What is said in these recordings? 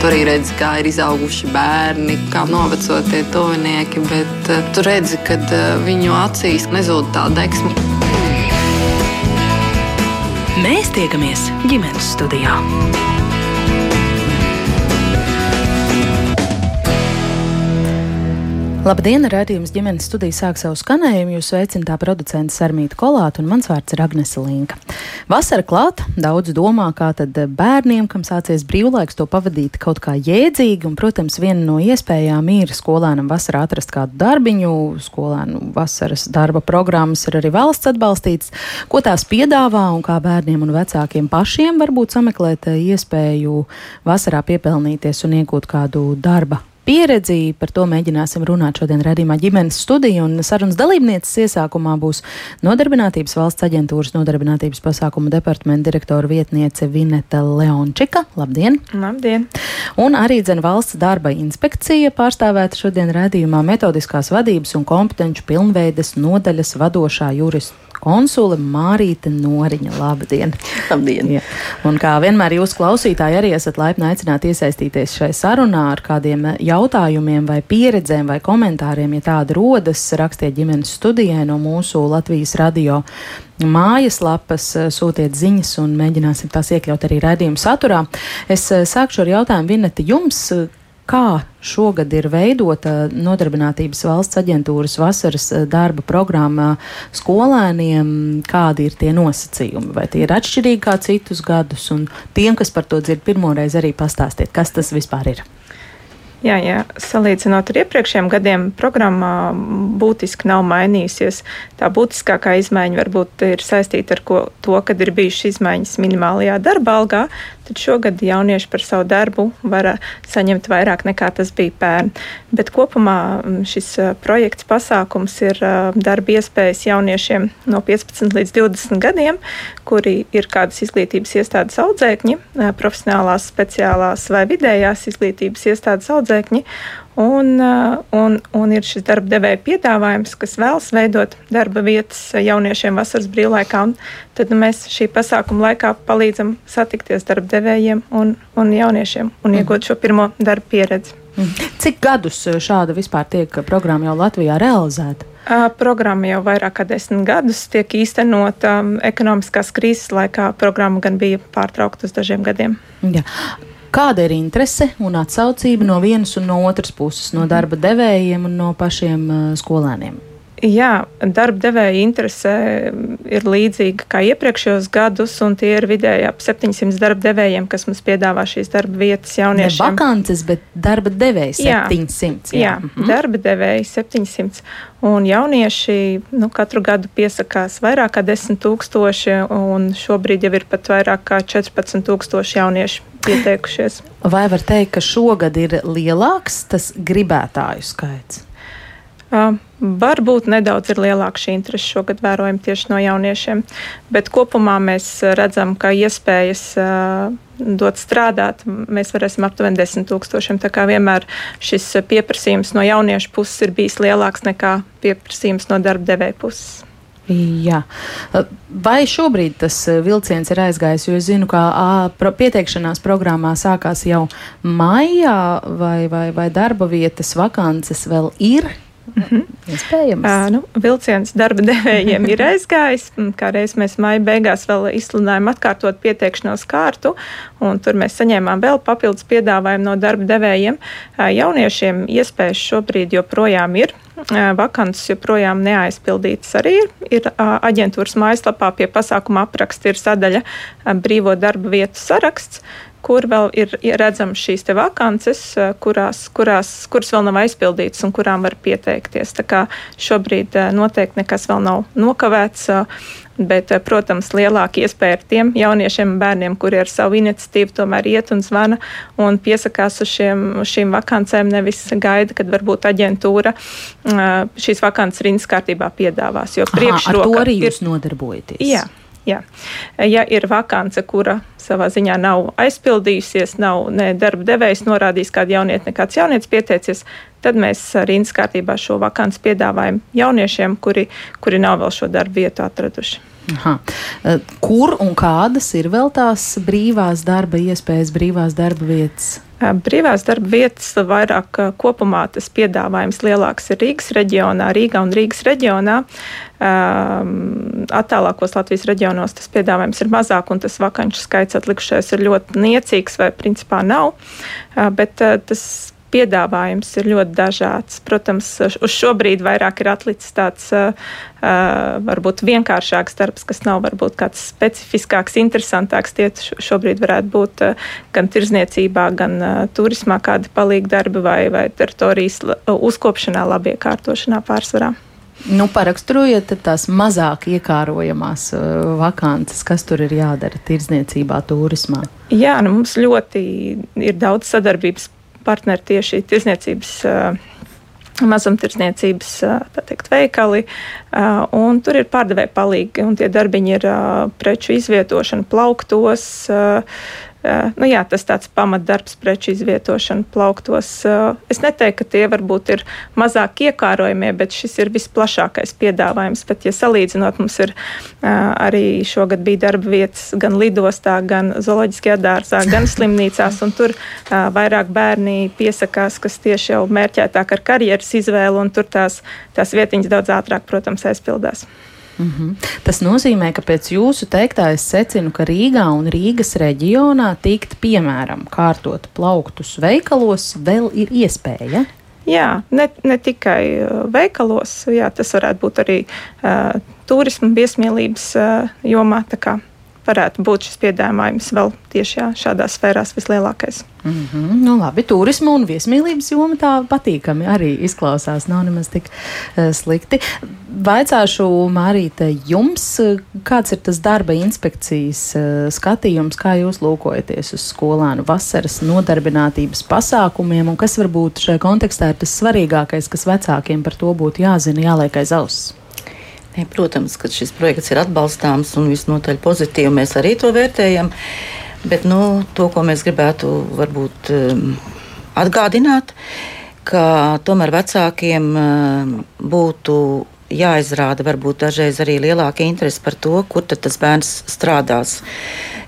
Tu arī redzi, kā ir izauguši bērni, kā noveco tie tuvinieki, bet uh, tu redzi, ka uh, viņu acīs nezūd tā deksme. Mēs tiekamies ģimenes studijā. Labdien, redzējums ģimenes studija sāk savu skanējumu. Jūs sveicināta producents Sarmīta Kolāta un mans vārds ir Agnese Linka. Vasara klāt, daudz domā, kā tad bērniem, kam sācies brīvlaiks, to pavadīt kaut kā jēdzīgi, un, protams, viena no iespējām ir skolēnam vasarā atrast kādu darbiņu, skolēnu vasaras darba programmas ir arī valsts atbalstīts, ko tās piedāvā un kā bērniem un vecākiem pašiem varbūt sameklēt iespēju vasarā piepelnīties un iegūt kādu darba pieredzi. Par to mēģināsim runāt šodien redzījumā ģimenes studija. Un sarunas dalībnieces iesākumā būs Nodarbinātības valsts aģentūras nodarbinātības pasākumu departamenta direktora vietniece Vineta Leončika. Labdien! Labdien! Un arī dzen valsts darba inspekcija pārstāvēta šodien redzījumā metodiskās vadības un kompetenci pilnveides nodaļas vadošā jurista konsule Mārīte Noriņa. Labdien! Labdien! Ja. Un kā vienmēr jūs klausītāji arī esat laipni aicināti iesaistīties šai sarunā ar kādiem jautājumiem vai pieredzēm vai komentāriem, ja tāda rodas, rakstiet ģimenes studijai no mūsu Latvijas radio mājaslapas, sūtiet ziņas un mēģināsim tās iekļaut arī redzējuma saturā. Es sākšu ar jautājumu Vineti jums, kā šogad ir veidota Nodarbinātības valsts aģentūras vasaras eh, darba programma skolēniem, kādi ir tie nosacījumi, vai tie ir atšķirīgi kā citus gadus, un tiem, kas par to dzird pirmoreiz, arī pastāstiet, kas tas vispār ir. Jā, jā, salīdzinot ar iepriekšējiem gadiem, programma būtiski nav mainījusies. Tā būtiskākā izmaiņa varbūt ir saistīta ar ko, to, ka ir bijušas izmaiņas minimālajā darba algā, tad šogad jaunieši par savu darbu var saņemt vairāk nekā tas bija pērn. Bet kopumā šis projekts pasākums ir darba iespējas jauniešiem no 15 līdz 20 gadiem, kuri ir kādas izglītības iestādes audzēkņi, profesionālās, speciālās vai vidējās izglītības iestādes audzēkņi. Un, un, un ir šis darba devēja piedāvājums, kas vēlas veidot darba vietas jauniešiem vasaras brīvlaikā. Tad nu, mēs šī pasākuma laikā palīdzam satikties darba devējiem un, un jauniešiem un mm. iegūt šo pirmo darba pieredzi. Mm. Cik gadus šāda vispār tiek programma jau Latvijā realizēta? Programma jau vairāk kā desmit gadus tiek īstenota. Ekonomiskās krīzes laikā programma gan bija pārtraukta uz dažiem gadiem. Ja. Kāda ir interese un atsaucība no vienas un no otras puses, no darba devējiem un no pašiem skolēniem? Jā, darba devēja interese ir līdzīga kā iepriekšējos gadus, un tie ir vidēji ap 700 darba devējiem, kas mums piedāvā šīs darba vietas jauniešiem. Ne vakances, bet darba devēji 700. Jā, jā mhm. darba devēji 700. Un jaunieši nu, katru gadu piesakās vairāk kā 10 tūkstoši, un šobrīd jau ir pat vairāk kā 14 tūkstoši jauniešu pieteikušies. Vai var teikt, ka šogad ir lielāks tas gribētāju skaits? Varbūt nedaudz ir lielāka šī interese šogad vērojama tieši no jauniešiem, bet kopumā mēs redzam, ka iespējas dot strādāt, mēs varēsim aptuveni 10 tūkstošiem. Tā kā vienmēr šis pieprasījums no jauniešu puses ir bijis lielāks nekā pieprasījums no darba devēja puses. Jā. Vai šobrīd tas vilciens ir aizgājis? Jo es zinu, ka ā, pieteikšanās programmā sākās jau maijā, vai, vai, vai darba vietas vakances vēl ir? Mm -hmm. Iespējams. Uh, nu, vilciens darba devējiem ir aizgājis. Kā reiz mēs maija beigās vēl izsludinājām atkārtot pieteikšanos kārtu, un tur mēs saņēmām vēl papildus piedāvājumu no darba devējiem. Jauniešiem iespējas šobrīd joprojām ir. Vakances joprojām neaizpildītas arī ir. ir aģentūras mājaslapā pie pasākuma apraksta ir sadaļa brīvo darba vietu saraksts kur vēl ir redzamas šīs vakances, eh, kurās, kurās, kuras vēl nav aizpildītas un kurām var pieteikties. Tā kā šobrīd eh, noteikti nekas vēl nav nokavēts. Eh, bet, protams, lielāka iespēja ir tiem jauniešiem un bērniem, kuri ar savu iniciatīvu tomēr iet un zvana un piesakās uz, šiem, uz šīm vakancēm, nevis gaida, kad varbūt aģentūra šīs vakances rindas kārtībā piedāvās. Jo priekšroka Aha, ar to arī jūs ir, nodarbojaties. Jā, Jā. Ja ir vakance, kura savā ziņā nav aizpildījusies, nav ne darba devējs norādījis kādu jaunieti, nekāds jaunietis pieteicies, tad mēs rindas kārtībā šo vakanci piedāvājam jauniešiem, kuri, kuri nav vēl šo darbu vietu atraduši. Aha. Kur un kādas ir vēl tās brīvās darba iespējas, brīvās darba vietas? Brīvās darba vietas vairāk kopumā tas piedāvājums lielāks ir Rīgas reģionā, Rīgā un Rīgas reģionā. Attālākos Latvijas reģionos tas piedāvājums ir mazāk, un tas vakanču skaits atlikušais ir ļoti niecīgs vai principā nav. Bet tas piedāvājums ir ļoti dažāds. Protams, uz šo brīdi vairāk ir atlicis tāds uh, varbūt vienkāršāks darbs, kas nav varbūt kāds specifiskāks, interesantāks. Tie šobrīd varētu būt uh, gan tirzniecībā, gan uh, turismā kādi palīgi darbi vai, vai teritorijas uzkopšanā, labiekārtošanā pārsvarā. Nu, paraksturojiet tās mazāk iekārojamās uh, vakances, kas tur ir jādara tirdzniecībā, turismā. Jā, nu, mums ļoti ir daudz sadarbības partneri tieši tirzniecības. Mazumtirdzniecības teikt, veikali, un tur ir pārdevēja palīgi. Tie darbiņi ir preču izvietošana plauktos, Nu, jā, tas tāds pamatdarbs, preču izvietošana plauktos. Es neteiktu, ka tie varbūt ir mazāk iekārojamie, bet šis ir visplašākais piedāvājums. Bet, ja salīdzinot, mums ir arī šogad bija darba vietas gan lidostā, gan zooloģiskajā dārzā, gan slimnīcās, un tur vairāk bērni piesakās, kas tieši jau mērķētāk ar karjeras izvēlu, un tur tās, tās vietiņas daudz ātrāk, protams, aizpildās. Mm -hmm. Tas nozīmē, ka pēc jūsu teiktā es secinu, ka Rīgā un Rīgas reģionā tikt, piemēram, kārtot plauktus veikalos, vēl ir iespēja. Jā, ne, ne tikai uh, veikalos, jā, tas varētu būt arī uh, turisma, viesmīlības uh, jomā varētu būt šis piedāvājums vēl tieši jā, šādās sfērās vislielākais. Mm -hmm. nu, labi, turisma un viesmīlības joma tā patīkami arī izklausās. Nav nemaz tik uh, slikti. Vaicāšu, Mārīte, jums, kāds ir tas darba inspekcijas uh, skatījums, kā jūs lūkojaties uz skolānu vasaras nodarbinātības pasākumiem un kas varbūt šajā kontekstā ir tas svarīgākais, kas vecākiem par to būtu jāzina, jāliek aiz auss? Ne, protams, ka šis projekts ir atbalstāms un visnotaļ pozitīvi. Mēs arī to vērtējam. Bet nu, to, ko mēs gribētu varbūt um, atgādināt, ka tomēr vecākiem um, būtu jāizrāda varbūt dažreiz arī lielāka interese par to, kur tas bērns strādās.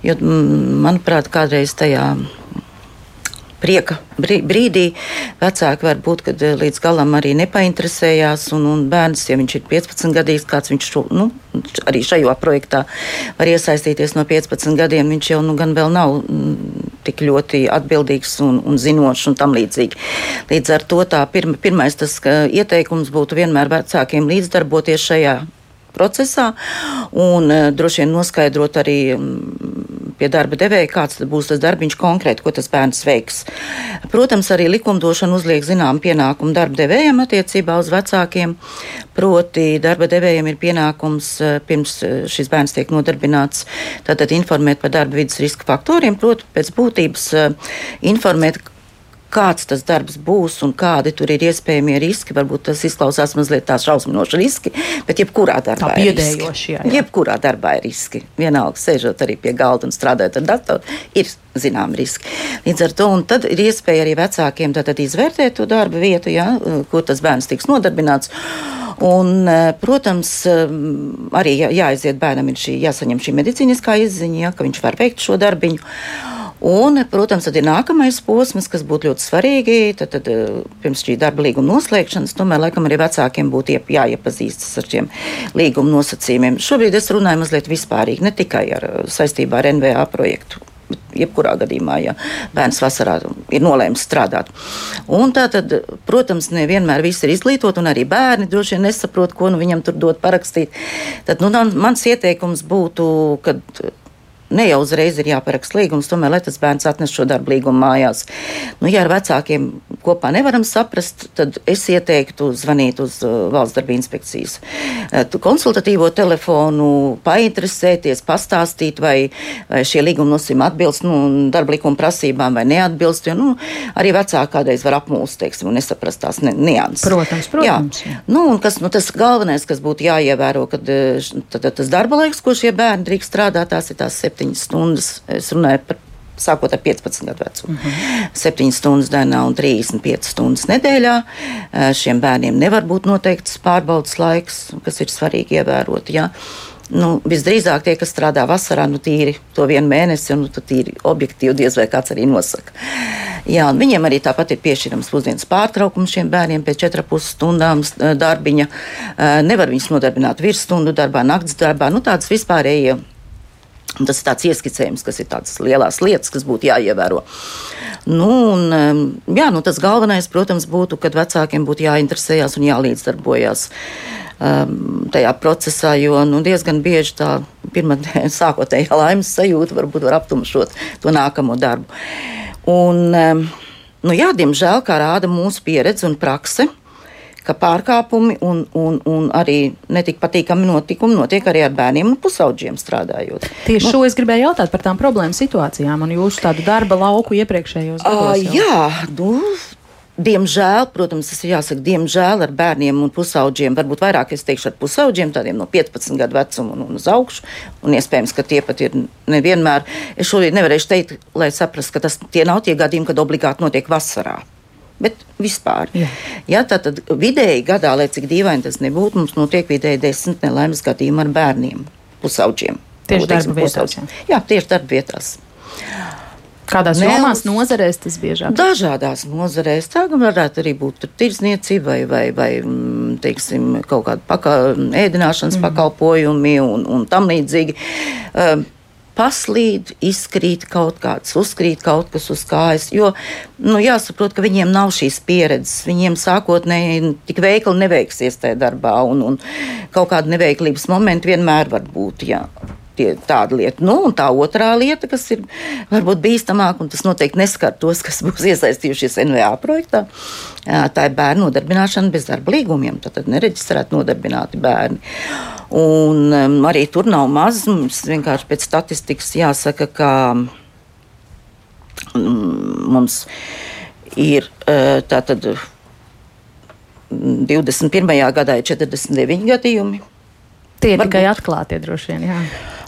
Jo, manuprāt, kādreiz tajā prieka brīdī vecāki var būt, kad eh, līdz galam arī nepainteresējās. Un, un bērns, ja viņš ir 15 gadīgs, kāds viņš šo, nu, arī šajā projektā var iesaistīties no 15 gadiem, viņš jau nu, gan vēl nav mm, tik ļoti atbildīgs un, un zinošs un tam līdzīgi. Līdz ar to tā pirma, pirmais tas ieteikums būtu vienmēr vecākiem līdzdarboties šajā procesā un uh, droši vien noskaidrot arī um, pie darba devēja, kāds būs tas darbiņš konkrēti, ko tas bērns veiks. Protams, arī likumdošana uzliek zinām pienākumu darba devējiem attiecībā uz vecākiem, proti darba devējiem ir pienākums uh, pirms uh, šis bērns tiek nodarbināts, tātad informēt par darba vidas riska faktoriem, proti pēc būtības informēt, kāds tas darbs būs un kādi tur ir iespējamie riski. Varbūt tas izklausās mazliet tā šausminoši riski, bet jebkurā darbā ir riski. Jā, jā. Jebkurā darbā ir riski. Vienalga, sēžot arī pie galda un strādājot ar datoru, ir zinām riski. Līdz ar to tad ir iespēja arī vecākiem izvērtēt to darba vietu, jā, kur tas bērns tiks nodarbināts. Un, protams, arī jāaiziet bērnam, ir šī, jāsaņem šī medicīniskā izziņa, ja, ka viņš var veikt šo darbiņu. Un, protams, tad ir nākamais posms, kas būtu ļoti svarīgi. Tad, tad eh, pirms šī darba līguma noslēgšanas, tomēr laikam arī vecākiem būtu jāiepazīstas ar šiem līguma nosacījumiem. Šobrīd es runāju mazliet vispārīgi, ne tikai ar, eh, saistībā ar NVA projektu. Jebkurā gadījumā, ja bērns vasarā ir nolēmis strādāt. Un tā tad, protams, nevienmēr viss ir izglītot, un arī bērni droši vien nesaprot, ko nu viņam tur dot parakstīt. Tad nu, mans ieteikums būtu, kad ne jau uzreiz ir jāparaksta līgums, tomēr, lai tas bērns atnes šo darbu līgumu mājās. Nu, ja ar vecākiem kopā nevaram saprast, tad es ieteiktu zvanīt uz uh, valsts darba inspekcijas uh, konsultatīvo telefonu, painteresēties, pastāstīt, vai, vai šie līguma nosacījumi atbilst nu, darba likuma prasībām vai neatbilst. Jo, nu, arī vecāki kādreiz var apmūst, teiksim, un nesaprast tās ne, nianses. Protams, protams. Jā. Nu, kas, nu, tas galvenais, kas būtu jāievēro, kad uh, tad, tad tas darba laiks, ko šie bērni drīkst strādāt, tās ir tās septiņas 7 stundas. Es runāju par sākot ar 15 gadu vecumu. Uh -huh. 7 stundas dienā un 35 stundas nedēļā. Šiem bērniem nevar būt noteikts pārbaudas laiks, kas ir svarīgi ievērot. Ja? Nu, visdrīzāk tie, kas strādā vasarā, nu, tīri to vienu mēnesi, un nu, tīri objektīvi diez vai kāds arī nosaka. Jā, viņiem arī tāpat ir piešķirams pusdienas pārtraukums šiem bērniem pēc 4,5 stundām darbiņa. Nevar viņus nodarbināt virsstundu darbā, naktas darbā, nu tādas vispārējie. Tas ir tāds ieskicējums, kas ir tādas lielas lietas, kas būtu jāievēro. Nu, un, jā, nu, tas galvenais, protams, būtu, kad vecākiem būtu jāinteresējas un jālīdzdarbojas um, tajā procesā, jo nu, diezgan bieži tā pirmā sākotnējā laimes sajūta varbūt var aptumšot to nākamo darbu. Un, um, nu, jā, diemžēl, kā rāda mūsu pieredze un prakse, ka pārkāpumi un, un, un arī netik patīkami notikumi notiek arī ar bērniem un pusaudžiem strādājot. Tieši nu, šo es gribēju jautāt par tām problēmu situācijām un jūsu tādu darba lauku iepriekšējos gados. Uh, jā, nu, Diemžēl, protams, tas ir jāsaka, diemžēl ar bērniem un pusaudžiem, varbūt vairāk es teikšu ar pusaudžiem, tādiem no 15 gadu vecuma un, un uz augšu. Un iespējams, ka tie pat ir nevienmēr. Es šodien nevarēšu teikt, lai saprastu, ka tas tie nav tie gadījumi, kad obligāti notiek vasarā. Bet vispār. Jā. Jā, tā tad vidēji gadā, lai cik dīvaini tas nebūtu, mums notiek vidēji desmit nelaimes gadījumi ar bērniem, pusaudžiem. Tieši darba vietās. Jā. tieši darba vietās. Kādās ne, jomās, nozarēs tas biežāk? Dažādās nozarēs. Tā varētu arī būt tirdzniecība vai, vai, vai mm, teiksim, kaut kāda paka, ēdināšanas mm. pakalpojumi un, un tam līdzīgi. Uh, paslīd, izkrīt kaut kāds, uzkrīt kaut kas uz kājas. Jo nu, jāsaprot, ka viņiem nav šīs pieredzes. Viņiem sākotnēji tik veikli neveiksies tajā darbā, un, un kaut kāda neveiklības momenti vienmēr var būt. Jā tie, tāda lieta. Nu, un tā otrā lieta, kas ir varbūt bīstamāka, un tas noteikti neskar tos, kas būs iesaistījušies NVA projektā, tā ir bērnu nodarbināšana bez darba līgumiem. Tad nereģistrēti nodarbināti bērni. Un um, arī tur nav maz. Mums vienkārši pēc statistikas jāsaka, ka um, mums ir tātad. 21. gadā ir 49 gadījumi. Tie ir tikai atklātie droši vien. Jā.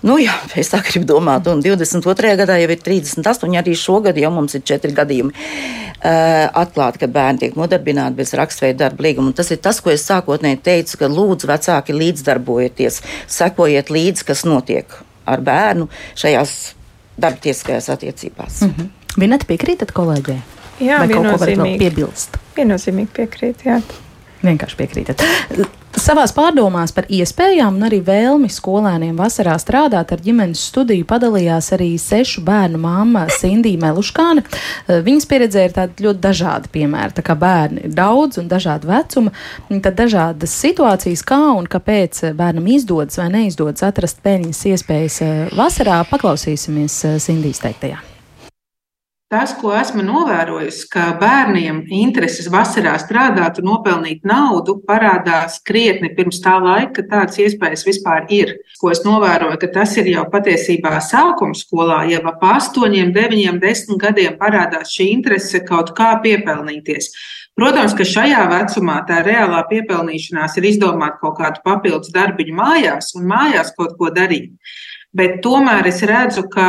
Nu, jā, es tā gribu domāt. Un 22. gadā jau ir 38, arī šogad jau mums ir 4 gadījumi uh, atklāti, ka bērni tiek nodarbināti bez rakstveida darba līguma. Un tas ir tas, ko es sākotnēji teicu, ka lūdzu vecāki līdzdarbojieties, sekojiet līdzi, kas notiek ar bērnu šajās darbtieskajās attiecībās. Mm -hmm. Vineta piekrītat kolēģei? Jā, Vai viennozīmīgi. Piebilst. Viennozīmīgi piekrīt, jā. Vienkārši piekrītat. Savās pārdomās par iespējām un arī vēlmi skolēniem vasarā strādāt ar ģimenes studiju padalījās arī sešu bērnu māma Sindija Meluškāne. Eh, viņas pieredzē ir tādi ļoti dažādi piemēri, tā kā bērni ir daudz un dažādi vecuma, tad dažādas situācijas, kā un kāpēc bērnam izdodas vai neizdodas atrast peļņas iespējas eh, vasarā, paklausīsimies eh, Sindijas teiktajā. Tas, ko esmu novērojusi, ka bērniem intereses vasarā strādāt un nopelnīt naudu parādās krietni pirms tā laika, ka tādas iespējas vispār ir. Ko es novēroju, ka tas ir jau patiesībā sākuma skolā, jau ap 8, 9, 10 gadiem parādās šī interese kaut kā piepelnīties. Protams, ka šajā vecumā tā reālā piepelnīšanās ir izdomāt kaut kādu papildus darbiņu mājās un mājās kaut ko darīt. Bet tomēr es redzu, ka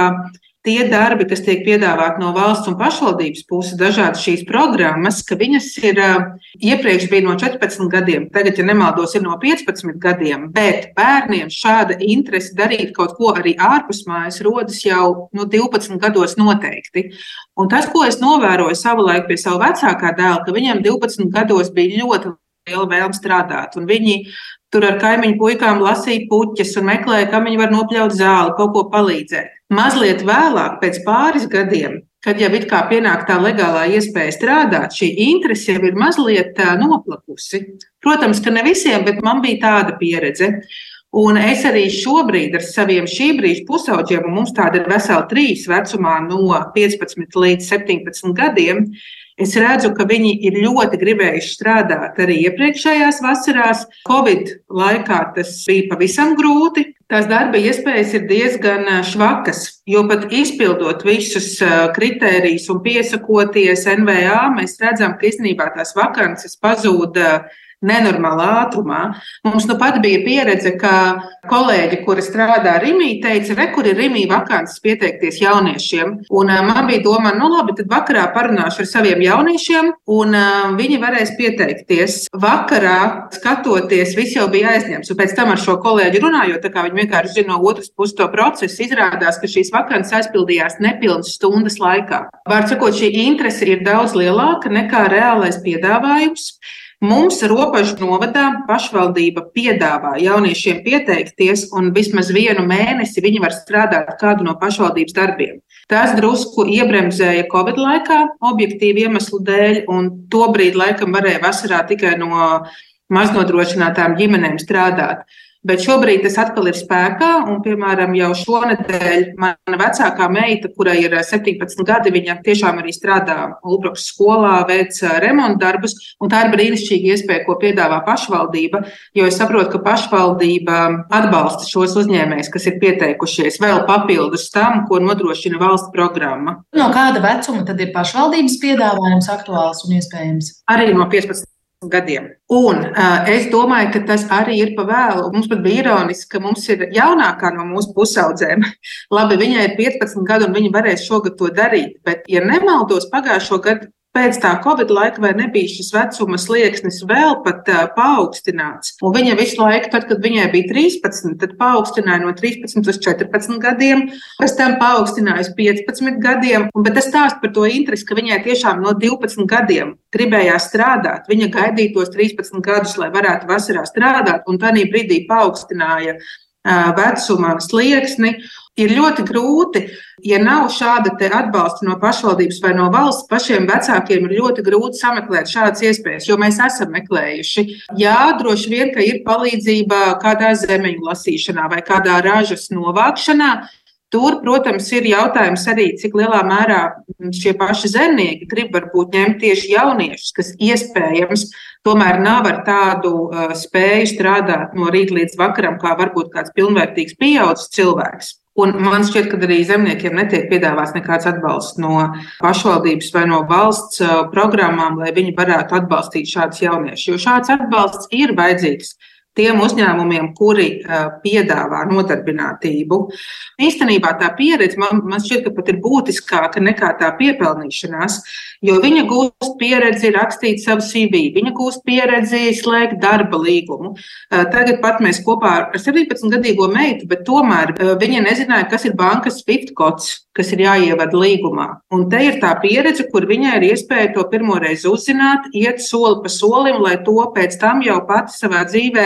tie darbi, kas tiek piedāvāti no valsts un pašvaldības puses, dažādas šīs programmas, ka viņas ir iepriekš bija no 14 gadiem, tagad, ja nemaldos, ir no 15 gadiem, bet bērniem šāda interese darīt kaut ko arī ārpus mājas rodas jau no 12 gados noteikti. Un tas, ko es novēroju savulaik pie savu vecākā dēla, ka viņam 12 gados bija ļoti liela vēlme strādāt, viņi tur ar kaimiņu puikām lasīja puķes un meklēja, kā viņi var nopļaut zāli, kaut ko palīdzēt. Mazliet vēlāk, pēc pāris gadiem, kad jau it kā pienāk tā legālā iespēja strādāt, šī interese jau ir mazliet noplakusi. Protams, ka ne visiem, bet man bija tāda pieredze. Un es arī šobrīd ar saviem šī brīža pusauģiem, un mums tāda ir vesela trīs vecumā, no 15 līdz 17 gadiem, Es redzu, ka viņi ir ļoti gribējuši strādāt arī iepriekšējās vasarās. Covid laikā tas bija pavisam grūti. Tās darba iespējas ir diezgan švakas, jo pat izpildot visus kritērijus un piesakoties NVA, mēs redzam, ka īstenībā tās vakances pazūd nenormālā ātrumā. Mums nu pat bija pieredze, ka kolēģi, kuri strādā Rimī, teica, re, kur ir Rimī vakants pieteikties jauniešiem. Un man bija doma, nu labi, tad vakarā parunāšu ar saviem jauniešiem, un viņi varēs pieteikties. Vakarā skatoties, viss jau bija aizņemts. Un pēc tam ar šo kolēģi runājot, tā kā viņi vienkārši zina no otras puses to procesu, izrādās, ka šīs vakants aizpildījās nepilnas stundas laikā. Vārds sakot, šī interese ir daudz lielāka nekā reālais piedāvājums. Mums robežu novadā pašvaldība piedāvā jauniešiem pieteikties, un vismaz vienu mēnesi viņi var strādāt kādu no pašvaldības darbiem. Tas drusku iebremzēja Covid laikā, objektīvu iemeslu dēļ, un tobrīd laikam varēja vasarā tikai no maznodrošinātām ģimenēm strādāt. Bet šobrīd tas atkal ir spēkā, un, piemēram, jau šonadēļ mana vecākā meita, kurai ir 17 gadi, viņa tiešām arī strādā Ulbrukas skolā, veic remontu darbus, un tā ir brīnišķīga iespēja, ko piedāvā pašvaldība, jo es saprotu, ka pašvaldība atbalsta šos uzņēmējus, kas ir pieteikušies vēl papildus tam, ko nodrošina valsts programma. No kāda vecuma tad ir pašvaldības piedāvājums aktuāls un iespējams? Arī no 15 gadiem. Un uh, es domāju, ka tas arī ir pa vēlu. Mums pat bija ironiski, ka mums ir jaunākā no mūsu pusaudzēm. Labi, viņai ir 15 gadi, un viņa varēs šogad to darīt. Bet, ja nemaldos, pagājušo gadu pēc tā Covid laika vai nebija šis vecuma slieksnis vēl pat uh, paaugstināts. Un viņa visu laiku, tad, kad viņai bija 13, tad paaugstināja no 13 līdz 14 gadiem, pēc tam paaugstināja uz 15 gadiem. Un, bet tas stāsta par to interesi, ka viņai tiešām no 12 gadiem gribējās strādāt. Viņa gaidīja tos 13 gadus, lai varētu vasarā strādāt, un tādā brīdī paaugstināja uh, vecuma slieksni ir ļoti grūti, ja nav šāda atbalsta no pašvaldības vai no valsts. Pašiem vecākiem ir ļoti grūti sameklēt šādas iespējas, jo mēs esam meklējuši. Jā, droši vien, ka ir palīdzība kādā zemeņu lasīšanā vai kādā ražas novākšanā. Tur, protams, ir jautājums arī, cik lielā mērā šie paši zemnieki grib varbūt ņemt tieši jauniešus, kas iespējams tomēr nav ar tādu uh, spēju strādāt no rīta līdz vakaram, kā varbūt kāds pilnvērtīgs pieaugušs cilvēks. Un man šķiet, ka arī zemniekiem netiek piedāvāts nekāds atbalsts no pašvaldības vai no valsts uh, programmām, lai viņi varētu atbalstīt šādus jauniešus. Jo šāds atbalsts ir vajadzīgs tiem uzņēmumiem, kuri piedāvā nodarbinātību. Īstenībā tā pieredze man, man šķiet, ka pat ir būtiskāka nekā tā piepelnīšanās, jo viņa gūst pieredzi rakstīt savu CV, viņa gūst pieredzi slēgt darba līgumu. Tagad pat mēs kopā ar 17-gadīgo meitu, bet tomēr viņa nezināja, kas ir bankas SWIFT kods, kas ir jāievada līgumā. Un te ir tā pieredze, kur viņai ir iespēja to pirmoreiz uzzināt, iet soli pa solim, lai to pēc tam jau pati savā dzīvē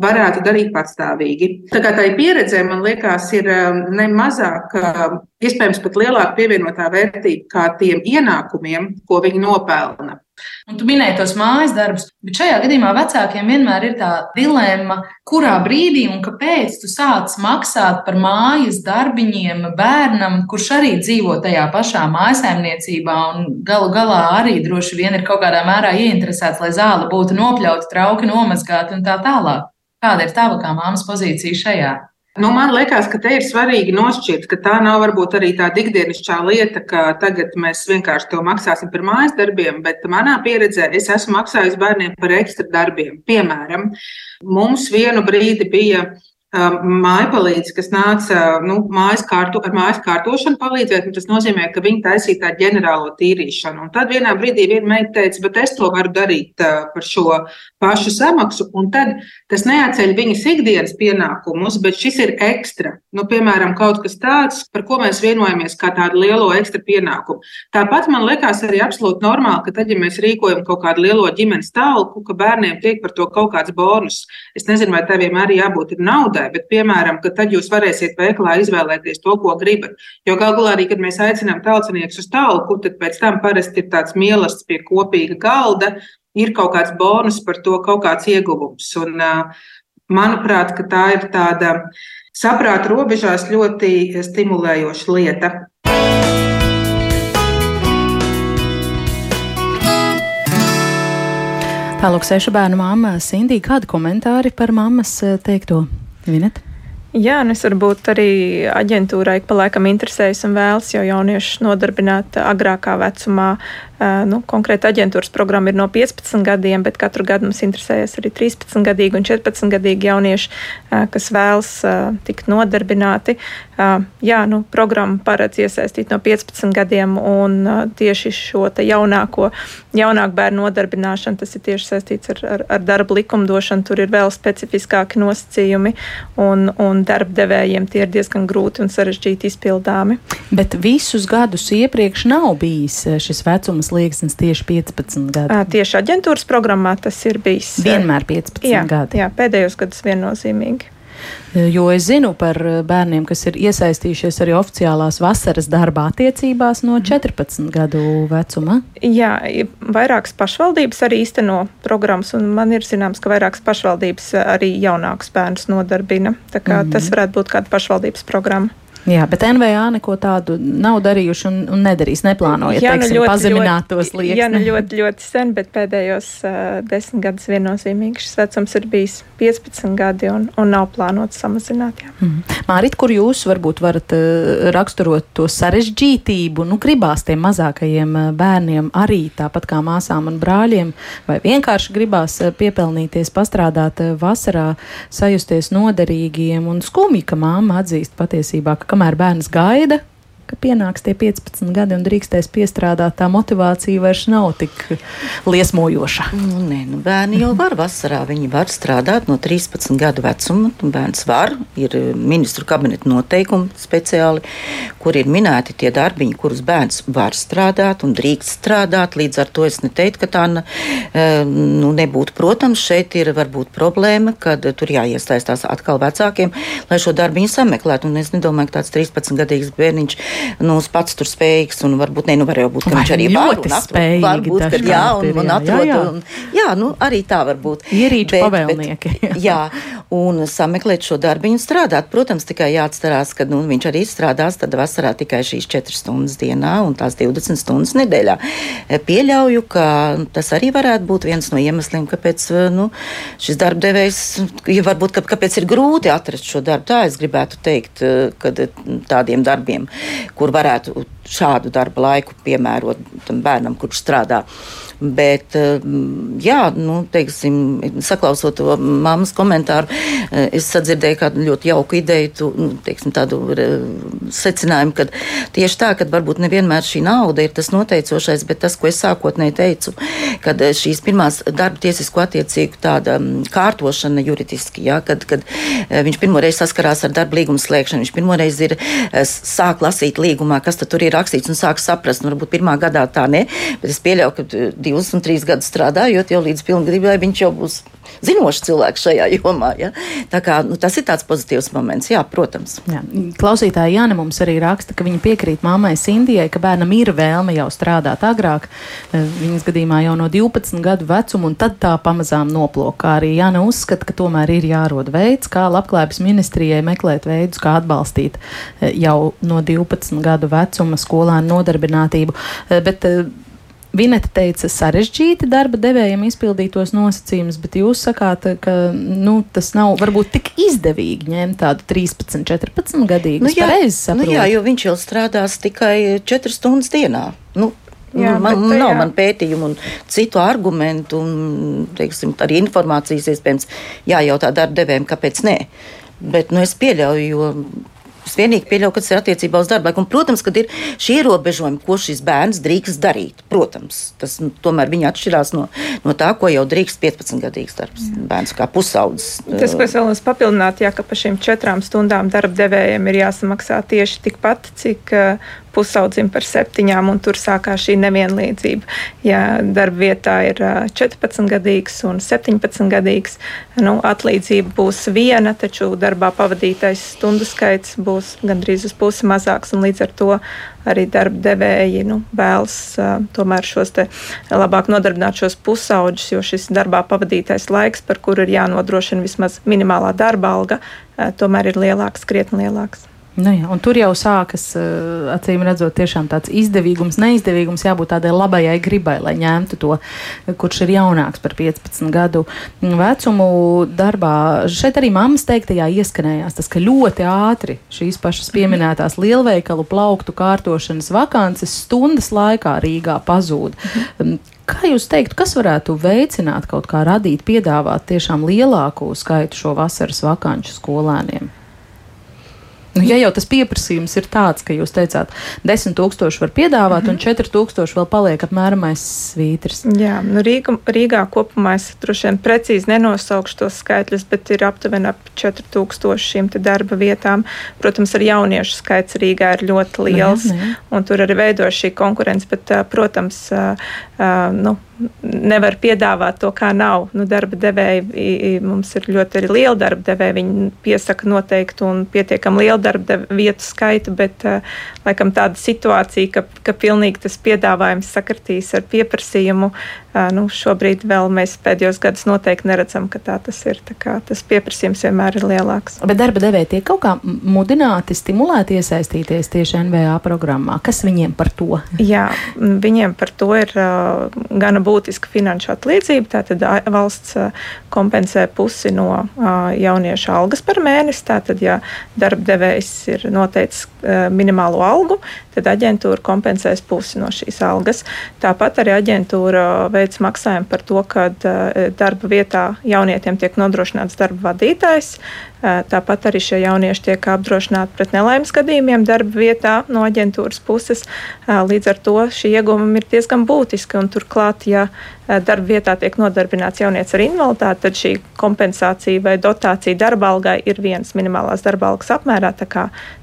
varētu darīt patstāvīgi. Tā kā tā pieredze, man liekas, ir um, ne mazāk, um, iespējams, pat lielāka pievienotā vērtība kā tiem ienākumiem, ko viņi nopelna. Un tu minēji tos mājas darbus, bet šajā gadījumā vecākiem vienmēr ir tā dilemma, kurā brīdī un kāpēc tu sāc maksāt par mājas darbiņiem bērnam, kurš arī dzīvo tajā pašā mājsaimniecībā un galu galā arī droši vien ir kaut kādā mērā ieinteresēts, lai zāle būtu nopļauta, trauki nomazgāti un tā tālāk. Kāda ir tava kā māmas pozīcija šajā? Nu, man liekas, ka te ir svarīgi nošķirt, ka tā nav varbūt arī tāda ikdienišķā lieta, ka tagad mēs vienkārši to maksāsim par mājas darbiem, bet manā pieredzē es esmu maksājis bērniem par ekstra darbiem. Piemēram, mums vienu brīdi bija mājpalīdzi, kas nāca nu, mājas kārtu, ar mājas kārtošanu palīdzēt. Tas nozīmē, ka viņi taisīja tādu ģenerālo tīrīšanu. Un tad vienā brīdī viena meita teica, bet es to varu darīt par šo pašu samaksu. Un tad tas neatceļ viņas ikdienas pienākumus, bet šis ir ekstra. Nu, piemēram, kaut kas tāds, par ko mēs vienojamies, kā tādu lielo ekstra pienākumu. Tāpat man liekas arī absolūti normāli, ka tad, ja mēs rīkojam kaut kādu lielo ģimenes talku, ka bērniem tiek par to kaut kāds bonus. Es nezinu, vai tev vienmēr jābūt naudai veikalai, bet, piemēram, ka tad jūs varēsiet veikalā izvēlēties to, ko gribat. Jo galu galā arī, kad mēs aicinām tautsniekus uz talku, tad pēc tam parasti ir tāds mīlestības pie kopīga galda, ir kaut kāds bonus par to, kaut kāds ieguvums. Un, manuprāt, tā ir tāda saprāta robežās ļoti stimulējoša lieta. Tālāk, sešu bērnu māma Sindija, kādi komentāri par mammas teikto? Vinet? Jā, un es varbūt arī aģentūrai pa laikam interesējas un vēlas jau jauniešus nodarbināt agrākā vecumā. Nu, konkrēti aģentūras programma ir no 15 gadiem, bet katru gadu mums interesējas arī 13 gadīgi un 14 gadīgi jaunieši, kas vēlas tikt nodarbināti. Jā, nu, programma paredz iesaistīt no 15 gadiem un tieši šo jaunāko, jaunāku bērnu nodarbināšanu, tas ir tieši saistīts ar, ar, ar darba likumdošanu, tur ir vēl specifiskāki nosacījumi un, un darbdevējiem tie ir diezgan grūti un sarežģīti izpildāmi. Bet visus gadus iepriekš nav bijis šis vecuma slieksnis tieši 15 gadi. Tieši aģentūras programmā tas ir bijis. Vienmēr 15 jā, gadi. Jā, pēdējos gadus viennozīmīgi. Jo es zinu par bērniem, kas ir iesaistījušies arī oficiālās vasaras darba attiecībās no 14 gadu vecuma. Jā, vairākas pašvaldības arī īsteno programmas, un man ir zināms, ka vairākas pašvaldības arī jaunākus bērnus nodarbina. Tā kā mm -hmm. tas varētu būt kāda pašvaldības programma. Jā, bet NVA neko tādu nav darījuši un, un nedarīs. Neplānojat, jā, nu teiksim, ļoti, pazemināt tos liekas. Jā, nu ļoti, ļoti sen, bet pēdējos uh, desmit gadus viennozīmīgi šis vecums ir bijis 15 gadi un, un nav plānots samazināt. Jā. Mm. Mārit, kur jūs varbūt varat uh, raksturot to sarežģītību, nu gribās tiem mazākajiem bērniem arī tāpat kā māsām un brāļiem, vai vienkārši gribās piepelnīties, pastrādāt vasarā, sajusties noderīgiem un skumji, ka māma atzīst patiesībā, ka kamēr bērns gaida, ka pienāks tie 15 gadi un drīkstēs piestrādāt, tā motivācija vairs nav tik liesmojoša. Nu, nē, nu, bērni jau var vasarā. Viņi var strādāt no 13 gadu vecuma. Bērns var, ir ministru kabineta noteikumi speciāli, kur ir minēti tie darbiņi, kurus bērns var strādāt un drīkst strādāt. Līdz ar to es neteiktu, ka tā e, nu, nebūtu. Protams, šeit ir varbūt problēma, kad tur jāiesaistās atkal vecākiem, lai šo darbiņu sameklētu. Un es nedomāju, ka tāds 13 gadīgs bērniņš nu, pats tur spējīgs, un varbūt ne, nu, var jau būt, ka Vai viņš arī var un atrod, varbūt, ka jā, un, ir, un atrod, jā, jā. Un, jā, nu, arī tā var būt. Ierīču bet, pavēlnieki. Bet, jā, un sameklēt šo darbiņu strādāt. Protams, tikai jāatcerās, ka nu, viņš arī strādās tad vasarā tikai šīs 4 stundas dienā un tās 20 stundas nedēļā. Pieļauju, ka tas arī varētu būt viens no iemesliem, kāpēc nu, šis darbdevējs, ja varbūt kāpēc ir grūti atrast šo darbu. Tā es gribētu teikt, kad tādiem darbiem kur varētu šādu darba laiku piemērot tam bērnam, kurš strādā. Bet, mm, jā, nu, teiksim, saklausot to mammas komentāru, eh, es sadzirdēju kādu ļoti jauku ideju, tu, nu, teiksim, tādu eh, secinājumu, ka tieši tā, ka varbūt nevienmēr šī nauda ir tas noteicošais, bet tas, ko es sākotnēji teicu, kad eh, šīs pirmās darba tiesisko attiecību tāda mm, kārtošana juridiski, jā, kad, kad viņš pirmoreiz saskarās ar darba līgumu slēgšanu, viņš pirmoreiz ir sāk lasīt līgumā, kas tur ir rakstīts un sāk saprast, nu, varbūt pirmā gadā tā ne, bet es pieļauju, ka divus un trīs gadus strādājot, jau līdz pilngadībai viņš jau būs zinošs cilvēks šajā jomā. Ja? Kā, nu, tas ir tāds pozitīvs moments, jā, protams. Jā. Klausītāja Jāna mums arī raksta, ka viņa piekrīt mammai Sindijai, ka bērnam ir vēlme jau strādāt agrāk, e, viņas gadījumā jau no 12 gadu vecuma, un tad tā pamazām noplokā. Arī Jāna uzskata, ka tomēr ir jārod veids, kā labklājības ministrijai meklēt veidus, kā atbalstīt e, jau no 12 gadu vecuma skolēnu nodarbinātību. E, bet Vineta teica, sarežģīti darba devējiem izpildīt tos nosacījumus, bet jūs sakāt, ka nu, tas nav varbūt tik izdevīgi ņemt tādu 13, 14 gadīgu. Nu, jā, nu, jā, jo viņš jau strādās tikai 4 stundas dienā. Nu, Jā, man bet, nav jā. man pētījumu un citu argumentu, un teiksim, arī informācijas iespējams jājautā darba devējiem, kāpēc nē. Bet nu, es pieļauju, jo Es vienīgi pieļauju, ka tas ir attiecībā uz darbu laiku. Un, protams, ka ir šie ierobežojumi, ko šis bērns drīkst darīt. Protams, tas nu, tomēr viņa atšķirās no, no tā, ko jau drīkst 15-gadīgs darbs. Bērns kā pusaudzis. Tas, ko es vēlos papildināt, jā, ka par šīm četrām stundām darba devējiem ir jāsamaksā tieši tikpat, cik uh, pusaudzim par septiņām, un tur sākās šī nevienlīdzība. Ja darba vietā ir 14 gadīgs un 17 gadīgs, nu, atlīdzība būs viena, taču darbā pavadītais stundu skaits būs gandrīz uz pusi mazāks, un līdz ar to arī darba devēji nu, vēlas tomēr šos te labāk nodarbināt šos pusauģus, jo šis darbā pavadītais laiks, par kuru ir jānodrošina vismaz minimālā darba alga, tomēr ir lielāks, krietni lielāks. Nu jā, tur jau sākas, eh, acīm redzot, tiešām tāds izdevīgums, neizdevīgums, jābūt tādai labajai gribai, lai ņemtu to, kurš ir jaunāks par 15 gadu vecumu darbā. Šeit arī mammas teiktajā ieskanējās tas, ka ļoti ātri šīs pašas pieminētās lielveikalu plauktu kārtošanas vakances stundas laikā Rīgā pazūd. Mhm. Kā jūs teiktu, kas varētu veicināt kaut kā radīt, piedāvāt tiešām lielāku skaitu šo vasaras vakanču skolēniem? Nu, ja jau tas pieprasījums ir tāds, ka jūs teicāt, 10,000 var piedāvāt, mm -hmm. un 4,000 vēl paliek apmēram aiz svītras. Jā, nu Rīga, Rīgā kopumā es droši vien precīzi nenosaukšu tos skaitļus, bet ir aptuveni ap 4,000 šīm darba vietām. Protams, ar jauniešu skaits Rīgā ir ļoti nu liels, jā, jā. un tur arī veidojas šī konkurence, bet, protams, nu, nevar piedāvāt to, kā nav. Nu, darba devēji, mums ir ļoti arī liela darba devēja. Viņi piesaka noteiktu un pietiekami lielu darba vietu skaitu, bet uh, laikam tāda situācija, ka, ka pilnīgi tas piedāvājums sakritīs ar pieprasījumu, uh, nu, šobrīd vēl mēs pēdējos gadus noteikti neredzam, ka tā tas ir. Tā kā, tas pieprasījums vienmēr ir lielāks. Bet darba devēji tiek kaut kā mudināti, stimulēti iesaistīties tieši NVA programmā. Kas viņiem par to? Jā, viņiem par to ir uh, gana būtiski būtiska finanšu atlīdzība. Tātad valsts kompensē pusi no jauniešu algas par mēnesi. Tātad, ja darba devējs ir noteicis minimālo algu, tad aģentūra kompensēs pusi no šīs algas. Tāpat arī aģentūra veids maksājumu par to, ka darba vietā jaunietiem tiek nodrošināts darba vadītājs. Tāpat arī šie jaunieši tiek apdrošināti pret nelaimes gadījumiem darba vietā no aģentūras puses. Līdz ar to šī ieguvuma ir diezgan būtiska. Turklāt, ja darba vietā tiek nodarbināts jaunietis ar invaliditāti, tad šī kompensācija vai dotācija darba algai ir vienas minimālās darba algas apmērā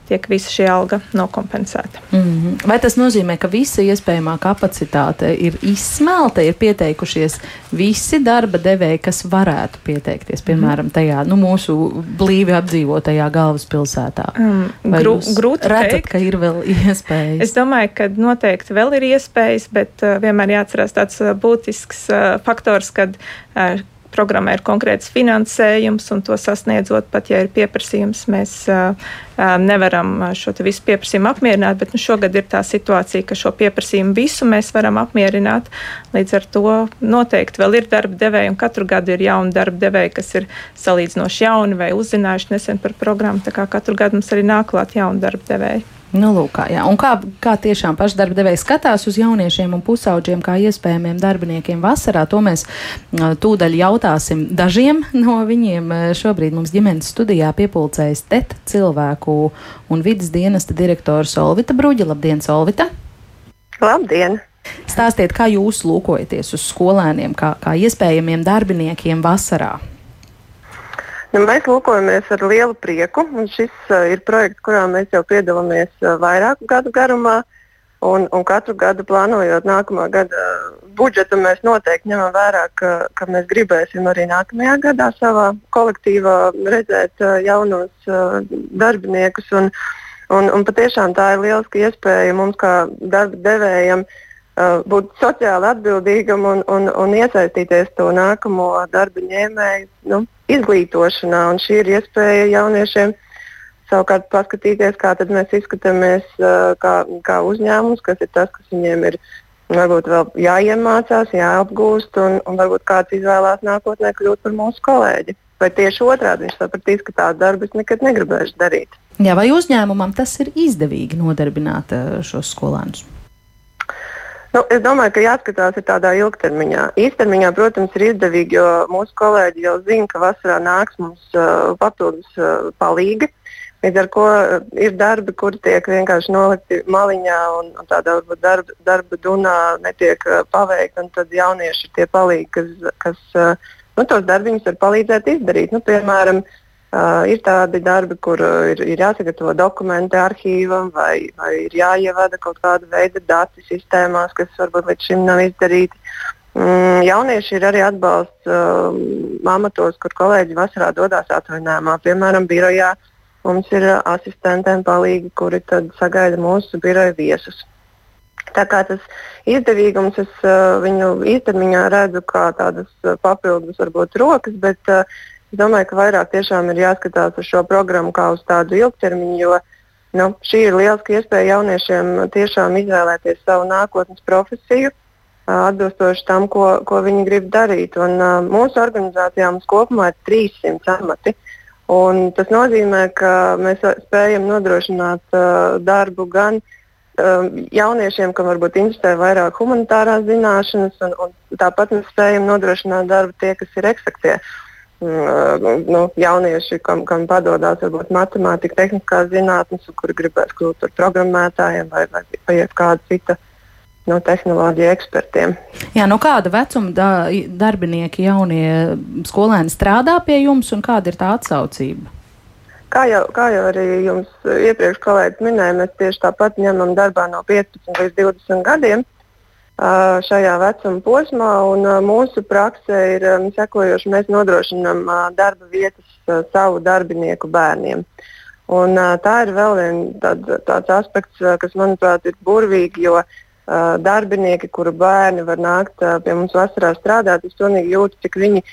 tiek visa šī alga nokompensēta. Mm -hmm. Vai tas nozīmē, ka visa iespējamā kapacitāte ir izsmelta, ir pieteikušies visi darba devēji, kas varētu pieteikties, piemēram, mhm. tajā nu, mūsu blīvi apdzīvotajā galvaspilsētā? Um, grū, grūti redzat, teikt. ka ir vēl iespējas. Es domāju, ka noteikti vēl ir iespējas, bet uh, vienmēr jāatcerās tāds uh, būtisks uh, faktors, kad uh, programmai ir konkrēts finansējums, un to sasniedzot, pat ja ir pieprasījums, mēs uh, nevaram šo visu pieprasījumu apmierināt. Bet nu, šogad ir tā situācija, ka šo pieprasījumu visu mēs varam apmierināt. Līdz ar to noteikti vēl ir darba devēji, un katru gadu ir jauni darba devēji, kas ir salīdzinoši jauni vai uzzinājuši nesen par programmu. Tā kā katru gadu mums arī nāk klāt jauni darba devēji. Nu, lūk, kā, jā. un kā, kā tiešām pašdarbdevēji skatās uz jauniešiem un pusauģiem, kā iespējamiem darbiniekiem vasarā, to mēs tūdaļ jautāsim dažiem no viņiem. Šobrīd mums ģimenes studijā piepulcējas TET cilvēku un vidas dienesta direktora Solvita Bruģa. Labdien, Solvita! Labdien! Stāstiet, kā jūs lūkojaties uz skolēniem, kā, kā iespējamiem darbiniekiem vasarā? Nu, mēs lūkojamies ar lielu prieku. Šis uh, ir projekts, kurā mēs jau piedalāmies uh, vairāku gadu garumā. Un, un katru gadu plānojot nākamā gada budžetu, mēs noteikti ņemam vērā, ka, ka mēs gribēsim arī nākamajā gadā savā kolektīvā redzēt uh, jaunos uh, darbiniekus. Un, un, un patiešām tā ir lieliska iespēja mums, kā darba devējiem, uh, būt sociāli atbildīgam un, un, un iesaistīties to nākamo darba ņēmēju. Nu, izglītošanā. Šī ir iespēja jauniešiem savukārt paskatīties, kā mēs izskatāmies kā, kā uzņēmums, kas ir tas, kas viņiem ir varbūt vēl jāiemācās, jāapgūst, un, un varbūt kāds izvēlās nākotnē kļūt par mūsu kolēģi. Vai tieši otrādi viņš sapratīs, ka tādu darbu es nekad negribēšu darīt. Jā, vai uzņēmumam tas ir izdevīgi nodarbināt šos skolēnus? Nu, es domāju, ka jāskatās tādā ilgtermiņā. Īstermiņā, protams, ir izdevīgi, jo mūsu kolēģi jau zina, ka vasarā nāks mums uh, papildus uh, palīgi. Līdz ar to uh, ir darbi, kuri tiek vienkārši nolikti maliņā un, un tādā varbūt darba, darba dunā netiek uh, paveikti. Tad jaunieši ir tie palīgi, kas, kas uh, nu, tos darbiņus var palīdzēt izdarīt. Nu, piemēram, uh, Uh, ir tādi darbi, kur uh, ir, ir jāsagatavo dokumenti arhīvam, vai, vai ir jāievada kaut kāda veida dati sistēmās, kas varbūt līdz šim nav izdarīti. Mm, jaunieši ir arī atbalsts uh, amatos, kur kolēģi vasarā dodas atvaļinājumā. Piemēram, birojā mums ir asistentiem palīgi, kuri sagaida mūsu biroja viesus. Tā kā tas izdevīgums, es uh, viņu īstermiņā redzu kā tādas uh, papildus, varbūt, rokas, bet uh, Es domāju, ka vairāk tiešām ir jāskatās uz šo programmu kā uz tādu ilgtermiņu, jo nu, šī ir lieliska iespēja jauniešiem tiešām izvēlēties savu nākotnes profesiju, atbilstoši tam, ko, ko viņi grib darīt. Un, uh, mūsu organizācijā mums kopumā ir 300 amati. Un tas nozīmē, ka mēs spējam nodrošināt uh, darbu gan uh, jauniešiem, kam varbūt interesē vairāk humanitārās zināšanas, un, un tāpat mēs spējam nodrošināt darbu tie, kas ir eksaktie. Uh, nu, jaunieši, kam, kam padodas varbūt matemātika, tehniskās zinātnes, kuri gribēs kļūt par programmētājiem vai, vai paiet kāda cita no tehnoloģiju ekspertiem. Jā, no kāda vecuma da, darbinieki, jaunie skolēni strādā pie jums un kāda ir tā atsaucība? Kā jau, kā jau arī jums iepriekš kolēģis minēja, mēs tieši tāpat ņemam darbā no 15 līdz 20 gadiem šajā vecuma posmā. Mūsu prakse ir sekojoša. Mēs nodrošinām darba vietas savu darbinieku bērniem. Un, tā ir vēl viens tād, tāds aspekts, kas, manuprāt, ir burvīgi, jo darbinieki, kuru bērni var nākt pie mums vasarā strādāt, es pilnīgi jūtu, cik viņi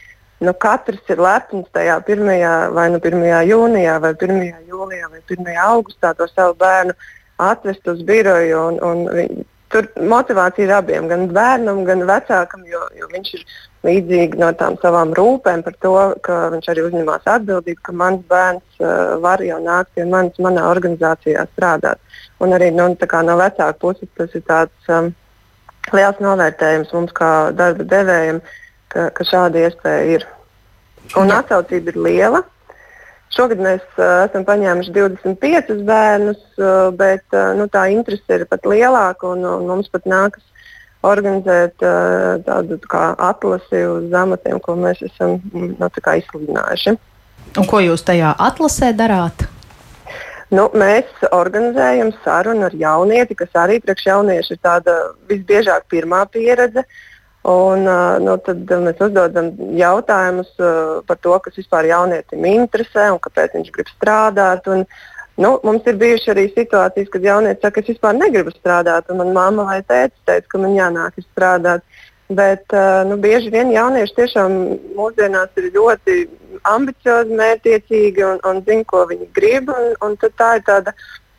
nu, katrs ir lepns tajā 1. vai nu 1. jūnijā, vai 1. jūlijā, vai 1. augustā to savu bērnu atvest uz biroju. Un, un, tur motivācija ir abiem, gan bērnam, gan vecākam, jo, jo viņš ir līdzīgi no tām savām rūpēm par to, ka viņš arī uzņemās atbildību, ka mans bērns uh, var jau nākt pie manis, manā organizācijā strādāt. Un arī nu, no vecāka puses tas ir tāds um, liels novērtējums mums kā darba devējiem, ka, ka šāda iespēja ir. Un atsaucība ir liela. Šogad mēs uh, esam paņēmuši 25 bērnus, uh, bet uh, nu, tā interese ir pat lielāka un, un mums pat nākas organizēt uh, tādu tā atlasi uz amatiem, ko mēs esam nu, izsludinājuši. Un ko jūs tajā atlasē darāt? Nu, mēs organizējam sarunu ar jaunieti, kas arī priekš jauniešu ir tāda visbiežāk pirmā pieredze. Un, nu, tad mēs uzdodam jautājumus par to, kas vispār jaunietim interesē un kāpēc viņš grib strādāt. Un, nu, mums ir bijušas arī situācijas, kad jaunietis saka, ka es vispār negribu strādāt. Un man mamma vai tēvs teica, ka man jānāk strādāt. Bet nu, bieži vien jaunieši tiešām mūsdienās ir ļoti ambiciozi, mērķiecīgi un, un zina, ko viņi grib. Un, un tā ir tāda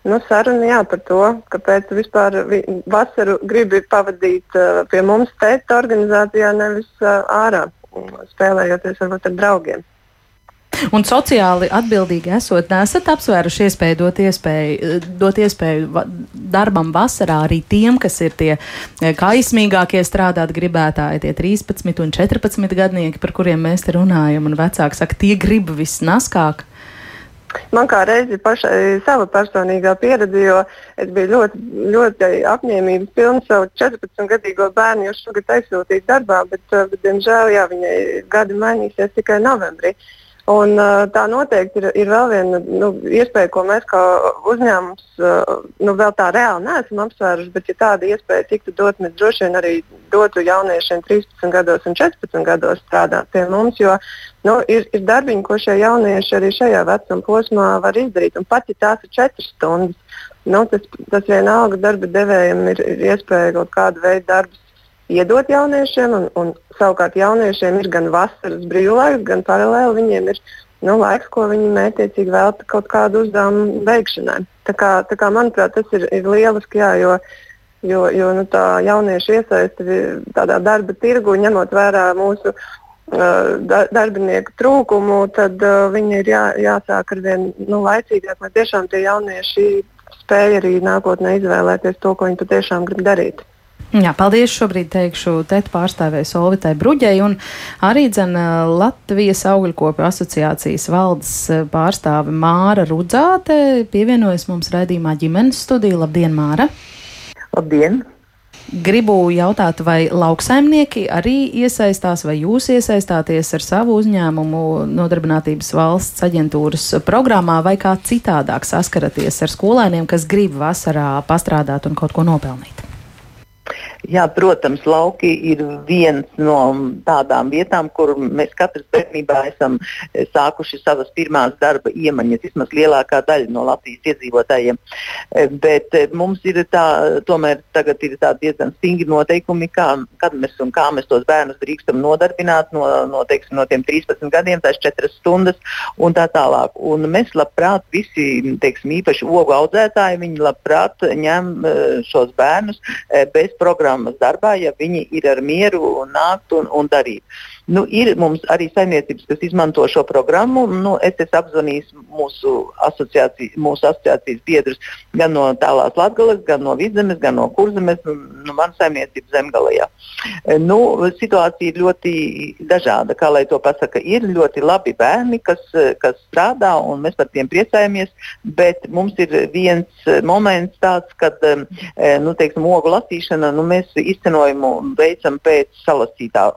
nu, saruna jā, par to, kāpēc vispār vi, vasaru gribi pavadīt uh, pie mums, tēta organizācijā, nevis uh, ārā, spēlējoties varbūt ar draugiem. Un sociāli atbildīgi esot, nesat apsvēruši iespēju dot iespēju, dot iespēju darbam vasarā arī tiem, kas ir tie eh, kaismīgākie strādāt gribētāji, tie 13 un 14 gadnieki, par kuriem mēs te runājam, un vecāki saka, tie grib visnaskāk. Man kā reizi pašai sava personīgā pieredze, jo es biju ļoti, ļoti apņēmības pilna savu 14-gadīgo bērnu, jo šogad aizsūtīju darbā, bet, eh, bet diemžēl, jā, viņai gadi mainīsies tikai novembrī. Un, tā noteikti ir, ir vēl viena nu, iespēja, ko mēs kā uzņēmums nu, vēl tā reāli neesam apsvēruši. Bet, ja tāda iespēja tiktu dot, mēs droši vien arī dotu jauniešiem 13 gados un 14 gados strādāt pie mums. Jo nu, ir, ir darbiņi, ko šie jaunieši arī šajā vecuma posmā var izdarīt. Un pat ja tās ir 4 stundas, nu, tas, tas vienalga darba devējiem ir, ir iespēja kaut kādu veidu darbus iedot jauniešiem, un, un savukārt jauniešiem ir gan vasaras brīvlaiks, gan paralēli viņiem ir nu, laiks, ko viņi mētiecīgi velta kaut kādu uzdevumu veikšanai. Tā kā, tā kā, manuprāt, tas ir, ir lieliski, jā, jo, jo, jo nu, tā jauniešu iesaisti tādā darba tirgu, ņemot vērā mūsu darbinieku trūkumu, tad viņi ir jā, jāsāk ar vien nu, laicīgāk, lai tiešām tie jaunieši spēj arī nākotnē izvēlēties to, ko viņi patiešām grib darīt. Jā, paldies. Šobrīd teikšu tētu pārstāvēju Solvitai Bruģei un arī dzen Latvijas augļkopu asociācijas valdes pārstāve Māra Rudzāte pievienojas mums raidījumā ģimenes studija. Labdien, Māra! Labdien! Gribu jautāt, vai lauksaimnieki arī iesaistās, vai jūs iesaistāties ar savu uzņēmumu nodarbinātības valsts aģentūras programmā, vai kā citādāk saskaraties ar skolēniem, kas grib vasarā pastrādāt un kaut ko nopelnīt? Jā, protams, lauki ir viens no tādām vietām, kur mēs katrs bērnībā esam sākuši savas pirmās darba iemaņas, vismaz lielākā daļa no Latvijas iedzīvotājiem. Eh, bet eh, mums ir tā, tomēr tagad ir tā diezgan stingri noteikumi, kā, kad mēs un kā mēs tos bērnus drīkstam nodarbināt no, no, teiksim, no tiem 13 gadiem, tās 4 stundas un tā tālāk. Un mēs labprāt visi, teiksim, īpaši ogu audzētāji, viņi labprāt ņem šos bērnus bez programmas programmas darbā, ja viņi ir ar mieru nākt un, un darīt. Nu, ir mums arī saimniecības, kas izmanto šo programmu. Nu, es esmu apzvanījis mūsu, asociācij, mūsu asociācijas biedrus gan no tālās Latvijas, gan no Vidzemes, gan no Kurzemes, nu, no manas saimniecības zemgalējā. Nu, situācija ir ļoti dažāda. Kā lai to pasaka, ir ļoti labi bērni, kas, kas strādā, un mēs par tiem priecājamies. Bet mums ir viens moments tāds, kad nu, teiksim, ogu lasīšana, nu, mēs izcenojumu veicam pēc salasītā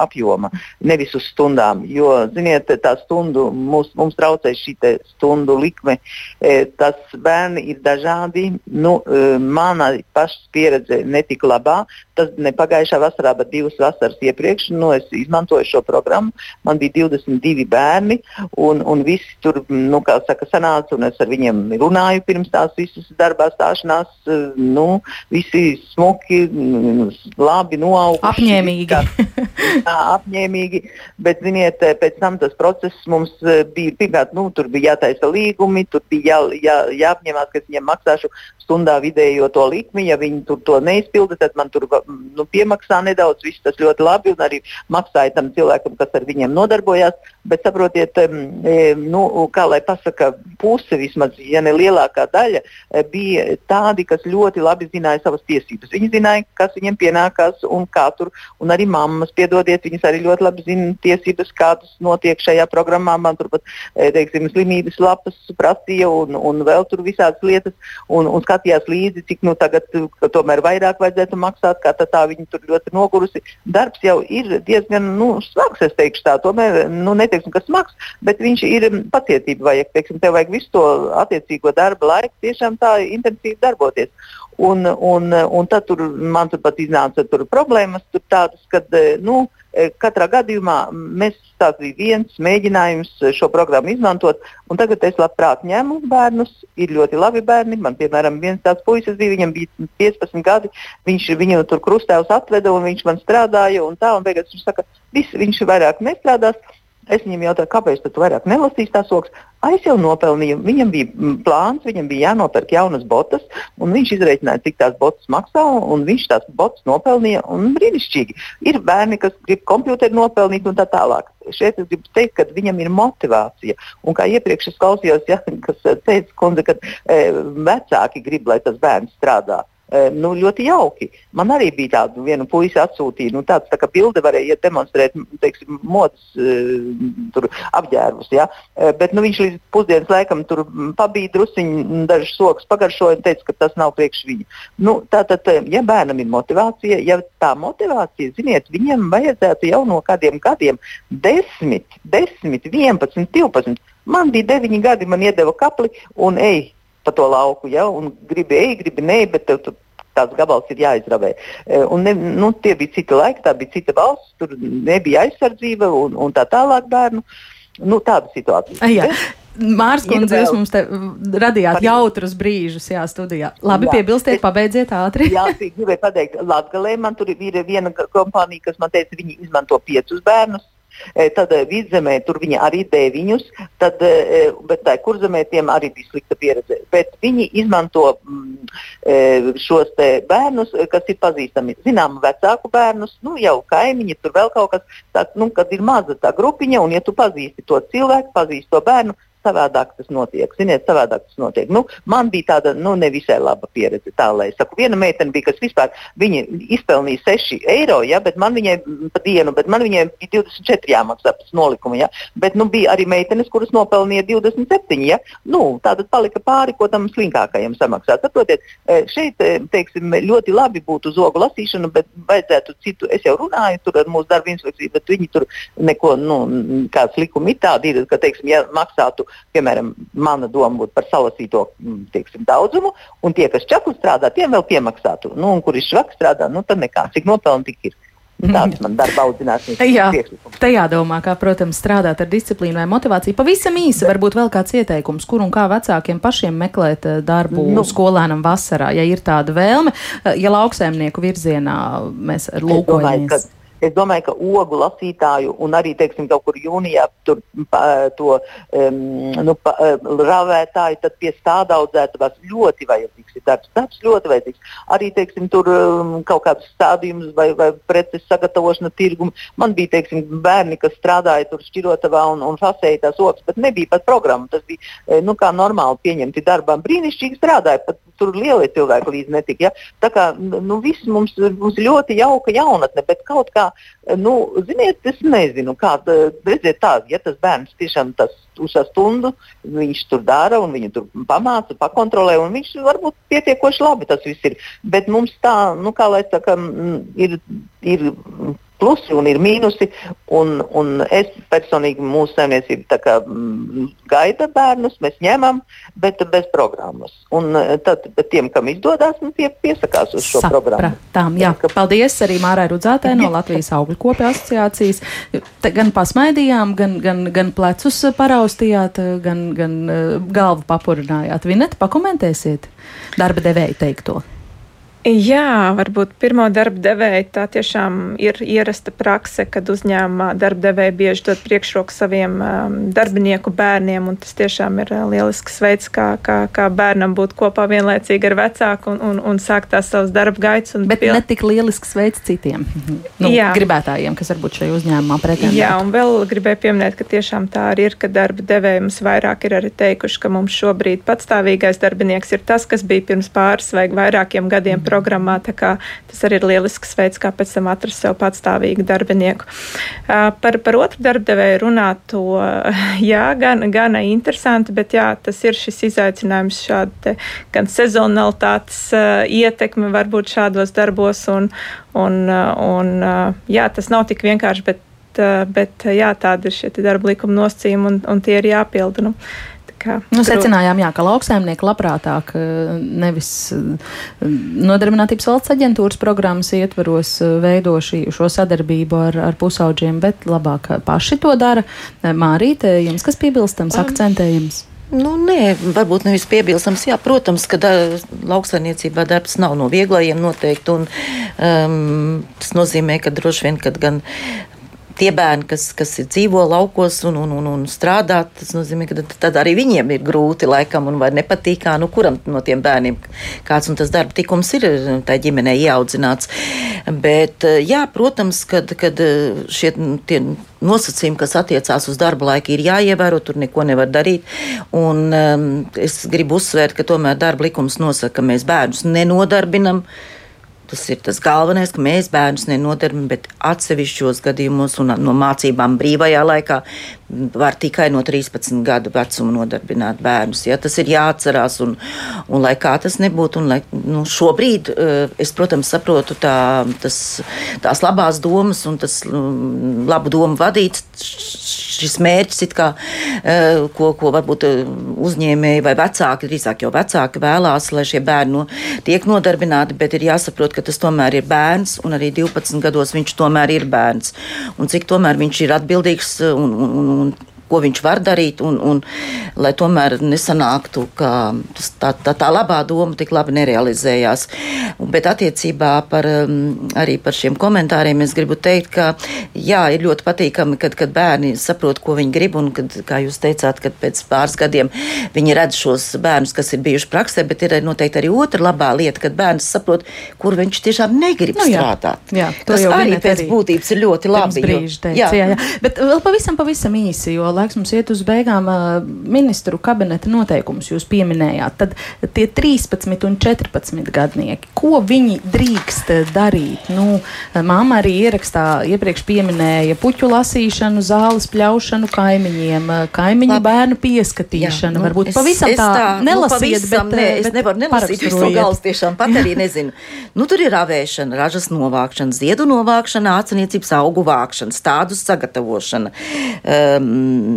apjoma nevis uz stundām. Jo, ziniet, tā stundu mums, mums traucē šī stundu likme. E, tas bērni ir dažādi. Nu, e, mana pašas pieredze netika labā. Tas ne pagājušā vasarā, bet divas vasaras iepriekš. Nu, es izmantoju šo programmu. Man bija 22 bērni, un, un visi tur, nu, kā saka, sanāca, un es ar viņiem runāju pirms tās visas darbā stāšanās. E, nu, visi smuki, labi noauguši. Apņēmīgi. Kā, jā, apņēmīgi, bet, ziniet, pēc tam tas process mums eh, bija, pirmkārt, nu, tur bija jātaisa līgumi, tur bija jā, jā, jāapņemās, ka es viņiem maksāšu stundā vidējo to likmi. Ja viņi tur to neizpilda, tad man tur nu, piemaksā nedaudz. Viss tas ļoti labi un arī maksāja tam cilvēkam, kas ar viņiem nodarbojās. Bet saprotiet, nu, kā lai pasaka, puse vismaz, ja ne lielākā daļa, e, bija tādi, kas ļoti labi zināja savas tiesības. Viņi zināja, kas viņiem pienākās un kā tur. Un arī mammas, piedodiet, viņas arī ļoti labi zina tiesības, kādas notiek šajā programmā. Man tur pat, e, teiksim, slimības lapas prasīja un, un vēl tur visādas lietas. Un, un skatījās līdzi, cik nu, tagad tomēr vairāk vajadzētu maksāt, kā tā, tā viņi tur ļoti nogurusi. Darbs jau ir diezgan nu, smags, es teikšu tā, tomēr nu, neteiksim, ka smags, bet viņš ir pacietība vajag, teiksim, tev vajag visu to attiecīgo darba laiku tiešām tā intensīvi darboties. Un, un, un tad tur, man tur pat iznāca tur problēmas, tur tādas, kad, nu, E, katrā gadījumā mēs tāds bija viens mēģinājums šo programmu izmantot. Tagad es labprāt ņemu bērnus. Ir ļoti labi bērni. Man, piemēram, viens tāds puisis bija, viņam bija 15 gadi. Viņš viņu tur krustēvs atveda un viņš man strādāja. Un tā, un beigās viņš saka, viss viņš vairāk nestrādās. Es viņam jautāju, kāpēc tu vairāk nelasīsi tās ogas. Es jau nopelnīju. Viņam bija plāns, viņam bija jānopērk jaunas botas, un viņš izreikināja, cik tās botas maksā, un viņš tās botas nopelnīja. Brīnišķīgi. Ir bērni, kas grib kompjuteri nopelnīt un tā tālāk. Šeit es gribu teikt, ka viņam ir motivācija. Un kā iepriekš es klausījos, ja, kas teica, kundze, ka e, vecāki grib, lai tas bērns strādā nu, ļoti jauki. Man arī bija tāda viena puika atsūtīja, nu, tāds tā kā bilde varēja demonstrēt, teiksim, modes tur apģērbus. Ja? Bet nu, viņš līdz pusdienas laikam tur pabija drusciņi, dažas sokas pagaršoja un teica, ka tas nav priekš viņa. Nu, tātad, ja bērnam ir motivācija, ja tā motivācija, ziniet, viņam vajadzētu jau no kādiem gadiem, 10, 10, 11, 12. Man bija 9 gadi, man iedeva kapli un ej pa to lauku. Ja? Un gribi ej, gribi nē, bet tev tur tāds gabals ir jāizravē. E, un ne, nu, tie bija citi laiki, tā bija cita valsts, tur nebija aizsardzība un, un tā tālāk bērnu. Nu, tāda situācija. Jā. Mārs Kundze, jūs mums te radījāt Par... jautrus brīžus, jā, studijā. Labi, jā. piebilstiet, pabeidziet ātri. jā, gribēju pateikt, Latgalē man tur ir viena kompānija, kas man teica, viņi izmanto piecus bērnus tad e, vidzemē tur viņi arī deviņus, tad, e, bet tā kurzemē tiem arī bija slikta pieredze. Bet viņi izmanto mm, šos bērnus, kas ir pazīstami. Zinām, vecāku bērnus, nu, jau kaimiņi, tur vēl kaut kas tāds, nu, kad ir maza tā grupiņa, un ja tu pazīsti to cilvēku, pazīsti to bērnu, savādāk tas notiek. Ziniet, savādāk tas notiek. Nu, man bija tāda nu, nevisai laba pieredze. Tā, saku, viena meitene bija, kas vispār izpelnīja 6 eiro, ja, bet man viņai pa dienu, bet man viņai bija 24 jāmaksā pēc nolikuma. Ja, bet nu, bija arī meitenes, kuras nopelnīja 27. Ja. Nu, tātad palika pāri, ko tam slinkākajam samaksāt. Saprotiet, e, šeit e, teiksim, ļoti labi būtu zogu lasīšana, bet vajadzētu citu. Es jau runāju ar mūsu darba inspekciju, bet viņi tur neko, nu, kāds likumi ir tādi, ka, teiksim, ja maksātu piemēram, mana doma būtu par salasīto mm, teiksim, daudzumu, un tie, kas čaklu strādā, tiem vēl piemaksātu. Nu, un kur ir švaks strādā, nu tad nekā, cik nopelni tik ir. Tāds man darba audzināšanas Jā, te jādomā, kā, protams, strādāt ar disciplīnu vai motivāciju. Pavisam īsi, varbūt vēl kāds ieteikums, kur un kā vecākiem pašiem meklēt eh, darbu nu, skolēnam vasarā, ja ir tāda vēlme, eh, ja lauksēmnieku virzienā mēs lūkojamies. Es domāju, ka ogu lasītāju un arī, teiksim, kaut kur jūnijā tur pa, to um, nu, pa, ravētāju, pie stāda audzētavās ļoti vajadzīgs ir darbs. Darbs ļoti vajadzīgs. Arī, teiksim, tur um, kaut kāds stādījums vai, vai preces sagatavošana tirgumu. Man bija, teiksim, bērni, kas strādāja tur šķirotavā un, un fasēja tās ogas, bet nebija pat programma. Tas bija, e, nu, kā normāli pieņemti darbā. Brīnišķīgi strādāja, pat tur lielie cilvēki līdzi netika. Ja? Tā kā, nu, viss mums, mums ļoti jauka jaunatne, bet kaut kā nu, ziniet, es nezinu, kā redziet tā, ja tas bērns tiešām tas uz stundu viņš tur dara un viņu tur pamāca, pakontrolē, un viņš varbūt pietiekoši labi tas viss ir. Bet mums tā, nu, kā lai saka, ir, ir plusi un ir mīnusi. Un, un es personīgi mūsu saimniecība kā, m, gaida bērnus, mēs ņemam, bet bez programmas. Un e, tad tiem, kam izdodas, nu, tie piesakās uz šo Sapratām, programmu. Tām, jā. Paldies arī Mārai Rudzātē no Latvijas augļu kopja asociācijas. Te gan pasmaidījām, gan, gan, gan plecus paraustījāt, gan, gan e, galvu papurinājāt. Vinet, pakomentēsiet darba devēju teikto. Jā, varbūt pirmo darba devēju tā tiešām ir ierasta prakse, kad uzņēmumā darba devēja bieži dod priekšroku saviem um, darbinieku bērniem, un tas tiešām ir uh, lielisks veids, kā, kā, kā bērnam būt kopā vienlaicīgi ar vecāku un, un, un sākt tās savas darba gaitas. Bet pil... ne tik lielisks veids citiem nu, Jā. gribētājiem, kas varbūt šajā uzņēmumā pretendē. Jā, un vēl gribēju pieminēt, ka tiešām tā arī ir, ka darba devēja mums vairāk ir arī teikuši, ka mums šobrīd patstāvīgais darbinieks ir tas, kas bija pirms pāris vai vairākiem gadiem. Mm programmā. Tas arī ir lielisks veids, kā pēc tam atrast sev patstāvīgu darbinieku. Par, par otru darbdevēju runāt, to jā, gan, gan interesanti, bet jā, tas ir šis izaicinājums šādi gan sezonalitātes ietekme varbūt šādos darbos, un, un, un jā, tas nav tik vienkārši, bet, bet jā, tādi ir šie darba likuma nosacījumi, un, un tie ir jāpilda. Nu, nu, secinājām, jā, ka lauksaimnieki labprātāk eh, nevis eh, nodarbinātības valsts aģentūras programmas ietvaros eh, veido šī, šo sadarbību ar, ar pusauģiem, bet labāk paši to dara. Mārīte, jums kas piebilstams, um. akcentējums? Nu, nē, varbūt nevis piebilstams. Jā, protams, ka da, lauksaimniecībā darbs nav no vieglajiem noteikti. Un, um, tas nozīmē, ka droši vien, kad gan tie bērni, kas, kas dzīvo laukos un, un, un, un strādā, tas nozīmē, ka tad, arī viņiem ir grūti laikam un vai nepatīk, nu, kuram no tiem bērniem kāds un tas darba tikums ir tā ģimenē ieaudzināts. Bet, jā, protams, kad, kad šie tie nosacījumi, kas attiecās uz darba laiku, ir jāievēro, tur neko nevar darīt. Un um, es gribu uzsvērt, ka tomēr darba likums nosaka, ka mēs bērnus nenodarbinam. Tas ir tas galvenais, ka mēs bērnus nenodarbinām, bet atsevišķos gadījumos un no mācībām brīvajā laikā var tikai no 13 gadu vecuma nodarbināt bērnus. Ja? Tas ir jāatcerās, un, un lai kā tas nebūtu, un lai, nu, šobrīd eh, es, protams, saprotu tā, tas, tās labās domas un tas mm, labu domu vadīts šis mērķis, kā, eh, ko, ko varbūt eh, uzņēmēji vai vecāki, drīzāk jau vecāki vēlās, lai šie bērni no, tiek nodarbināti, bet ir jāsaprot, ka tas tomēr ir bērns, un arī 12 gados viņš tomēr ir bērns. Un cik tomēr viņš ir atbildīgs un, un, un und ko viņš var darīt, un, un lai tomēr nesanāktu, ka tā, tā, tā labā doma tik labi nerealizējās. Bet attiecībā par, um, arī par šiem komentāriem es gribu teikt, ka jā, ir ļoti patīkami, kad, kad bērni saprot, ko viņi grib, un kad, kā jūs teicāt, kad pēc pāris gadiem viņi redz šos bērnus, kas ir bijuši praksē, bet ir noteikti arī otra labā lieta, kad bērns saprot, kur viņš tiešām negrib nu, jā, strādāt. Jā, Tas arī pēc arī būtības ir ļoti labi. Brīži, teica, jā. Jā, jā. Bet vēl pavisam, pavisam īsi, jo laiks mums iet uz beigām. Ministru kabineta noteikumus jūs pieminējāt. Tad tie 13 un 14 gadnieki, ko viņi drīkst darīt? Nu, Māma arī ierakstā iepriekš pieminēja puķu lasīšanu, zāles pļaušanu kaimiņiem, kaimiņu Labi. bērnu pieskatīšanu. Jā, nu, Varbūt es, pavisam es tā, tā nu, nelasiet, nu, pavisam, bet, ne, es bet nevaru nelasīt visu no galvas tiešām pat arī nezinu. Nu, tur ir ravēšana, ražas novākšana, ziedu novākšana, āciniecības augu vākšana, stādus sagatavošana. Um,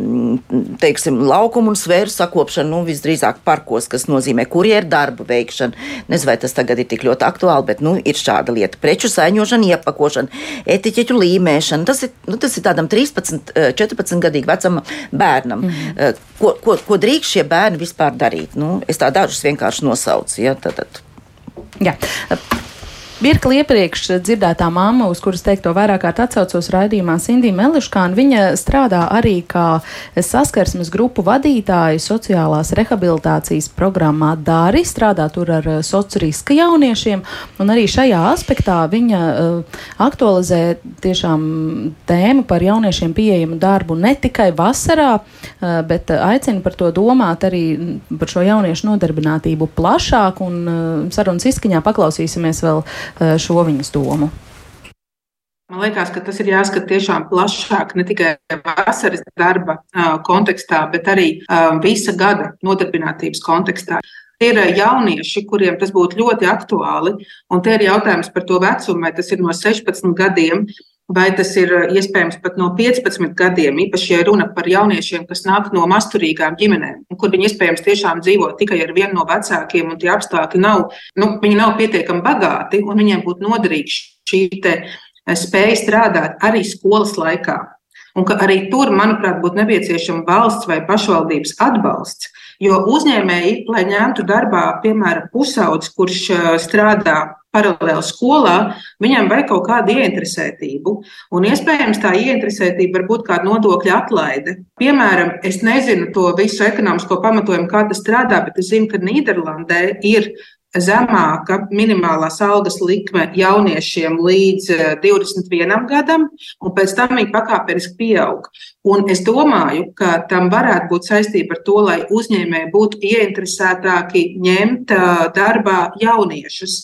teiksim, laukumu un sfēru sakopšanu, nu, visdrīzāk parkos, kas nozīmē kurjeru darbu veikšanu. Nezinu, vai tas tagad ir tik ļoti aktuāli, bet nu, ir šāda lieta. Preču saiņošana, iepakošana, etiķeķu līmēšana. Tas ir, nu, tas ir tādam 13, 14 gadīgam vecam bērnam. Mm -hmm. ko, ko, ko drīkst šie bērni vispār darīt? Nu, es tā dažus vienkārši nosaucu. Ja, tad, tad. Jā. Birkli iepriekš dzirdētā mamma, uz kuras teikto vairāk kārt atsaucos raidījumā, Sindija Meliškāna, viņa strādā arī kā saskarsmes grupu vadītāja sociālās rehabilitācijas programmā Dāri, strādā tur ar eh, sociriska jauniešiem, un arī šajā aspektā viņa uh, aktualizē tiešām tēmu par jauniešiem pieejamu darbu ne tikai vasarā, uh, bet aicina par to domāt arī par šo jauniešu nodarbinātību plašāk, un uh, sarunas izskaņā paklausīsimies vēl šo viņas domu. Man liekas, ka tas ir jāskata tiešām plašāk, ne tikai vasaras darba uh, kontekstā, bet arī uh, visa gada nodarbinātības kontekstā. Tie ir jaunieši, kuriem tas būtu ļoti aktuāli, un te ir jautājums par to vecumu, vai tas ir no 16 gadiem vai tas ir eh, iespējams pat no 15 gadiem, īpaši, ja runa par jauniešiem, kas nāk no masturīgām ģimenēm, kur viņi iespējams tiešām dzīvo tikai ar vienu no vecākiem, un tie apstākļi nav, nu, nav pietiekami bagāti, un viņiem būtu noderīga šī eh, spēja strādāt arī skolas laikā. Un ka arī tur, manuprāt, būtu nepieciešama valsts vai pašvaldības atbalsts. Jo uzņēmēji, lai ņemtu darbā, piemēram, pusaudzi, kurš eh, strādā paralēli skolā, viņam vajag kaut kādu ieinteresētību. Un iespējams tā ieinteresētība var būt kāda nodokļa atlaide. Piemēram, es nezinu to visu ekonomisko pamatojumu, kā tas strādā, bet es zinu, ka Nīderlandē ir zemāka minimālās algas likme jauniešiem līdz 21 eh, gadam, un pēc tam viņi pakāpeniski pieaug. Un es domāju, ka tam varētu būt saistība ar to, lai uzņēmēji būtu ieinteresētāki ņemt eh, darbā jauniešus.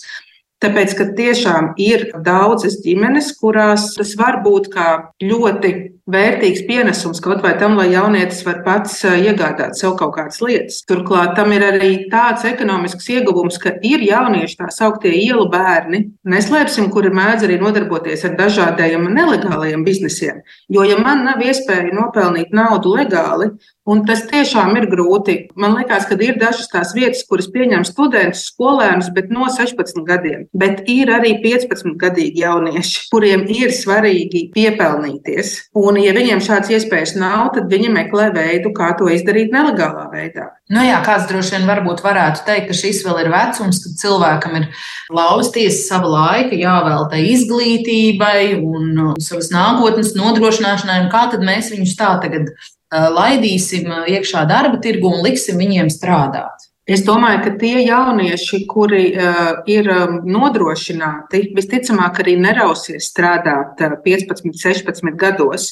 Tāpēc, ka tiešām ir daudzas ģimenes, kurās tas var būt kā ļoti vērtīgs pienesums kaut vai tam, lai jaunietis var pats iegādāt sev kaut kādas lietas. Turklāt tam ir arī tāds ekonomisks ieguvums, ka ir jaunieši tā sauktie ielu bērni, neslēpsim, kuri mēdz arī nodarboties ar dažādiem nelegāliem biznesiem. Jo, ja man nav iespēja nopelnīt naudu legāli, Un tas tiešām ir grūti. Man liekas, ka ir dažas tās vietas, kuras pieņem studentus, skolēnus, bet no 16 gadiem. Bet ir arī 15 gadīgi jaunieši, kuriem ir svarīgi piepelnīties. Un, ja viņiem šādas iespējas nav, tad viņi meklē veidu, kā to izdarīt nelegālā veidā. Nu jā, kāds droši vien varbūt varētu teikt, ka šis vēl ir vecums, kad cilvēkam ir lausties sava laika, jāvelta izglītībai un savas nākotnes nodrošināšanai. Kā tad mēs viņus tā tagad laidīsim iekšā darba tirgu un liksim viņiem strādāt. Es domāju, ka tie jaunieši, kuri uh, ir um, nodrošināti, visticamāk arī nerausies strādāt uh, 15, 16 gados.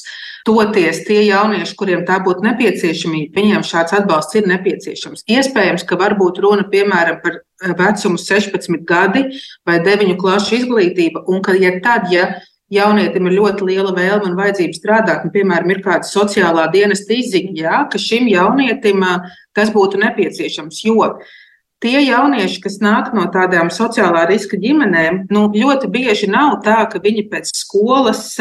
Toties tie jaunieši, kuriem tā būtu nepieciešamība, viņiem šāds atbalsts ir nepieciešams. Iespējams, ka varbūt runa piemēram par vecumu 16 gadi vai 9 klašu izglītība, un ka ja tad, ja jaunietim ir ļoti liela vēlme un vajadzība strādāt, un, piemēram, ir kāda sociālā dienesta izziņa, jā, ka šim jaunietim tas būtu nepieciešams. Jo tie jaunieši, kas nāk no tādām sociālā riska ģimenēm, nu, ļoti bieži nav tā, ka viņi pēc skolas,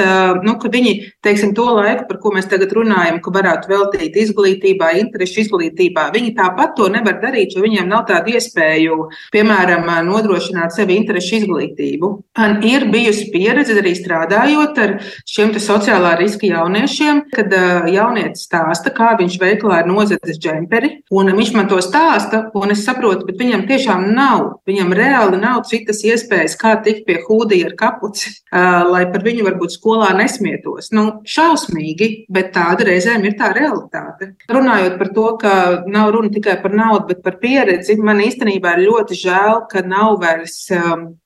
nu, ka viņi, teiksim, to laiku, par ko mēs tagad runājam, ka varētu veltīt izglītībā, interešu izglītībā, viņi tāpat to nevar darīt, jo viņiem nav tādu iespēju, piemēram, nodrošināt sevi interešu izglītību. Un ir bijusi pieredze arī strādājot ar šiem sociālā riska jauniešiem, kad jaunietis stāsta, kā viņš veiklā ir nozadzis džemperi, un viņš man to stāsta, un es saprotu, bet viņam tiešām nav. Viņam reāli nav citas iespējas, kā tikt pie hūdija ar kapuci, lai par viņu varbūt skolā nesmietos. Nu, šausmīgi, bet tāda reizēm ir tā realitāte. Runājot par to, ka nav runa tikai par naudu, bet par pieredzi, man īstenībā ir ļoti žēl, ka nav vairs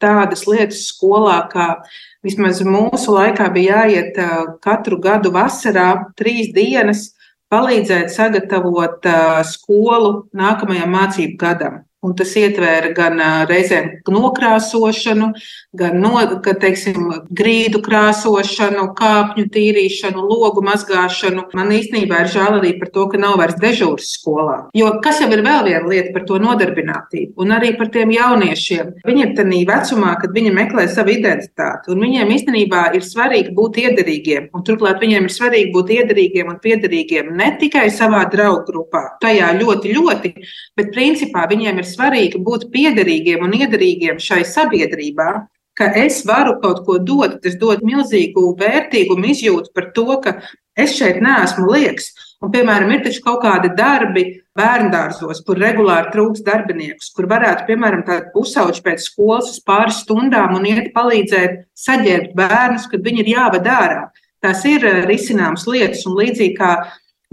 tādas lietas skolā, kā vismaz mūsu laikā bija jāiet katru gadu vasarā trīs dienas palīdzēt sagatavot skolu nākamajam mācību gadam. Un tas ietvēra gan reizēm nokrāsošanu, gan no, gan, teiksim, grīdu krāsošanu, kāpņu tīrīšanu, logu mazgāšanu. Man īstenībā ir žēl arī par to, ka nav vairs dežūras skolā. Jo kas jau ir vēl viena lieta par to nodarbinātību un arī par tiem jauniešiem. Viņi ir tādā vecumā, kad viņi meklē savu identitāti, un viņiem īstenībā ir svarīgi būt iederīgiem. Un turklāt viņiem ir svarīgi būt iederīgiem un piederīgiem ne tikai savā draugu grupā, tajā ļoti, ļoti, bet principā viņiem ir svarīgi būt piederīgiem un iederīgiem šai sabiedrībā, ka es varu kaut ko dot, tas dod milzīgu vērtīgumu izjūtu par to, ka es šeit neesmu liekas. Un, piemēram, ir taču kaut kādi darbi bērngārzos, kur regulāri trūks darbiniekus, kur varētu, piemēram, tādu pusauģi pēc skolas uz pāris stundām un iet palīdzēt saģērbt bērnus, kad viņi ir jāved ārā. Tās ir risināmas lietas, un līdzīgi kā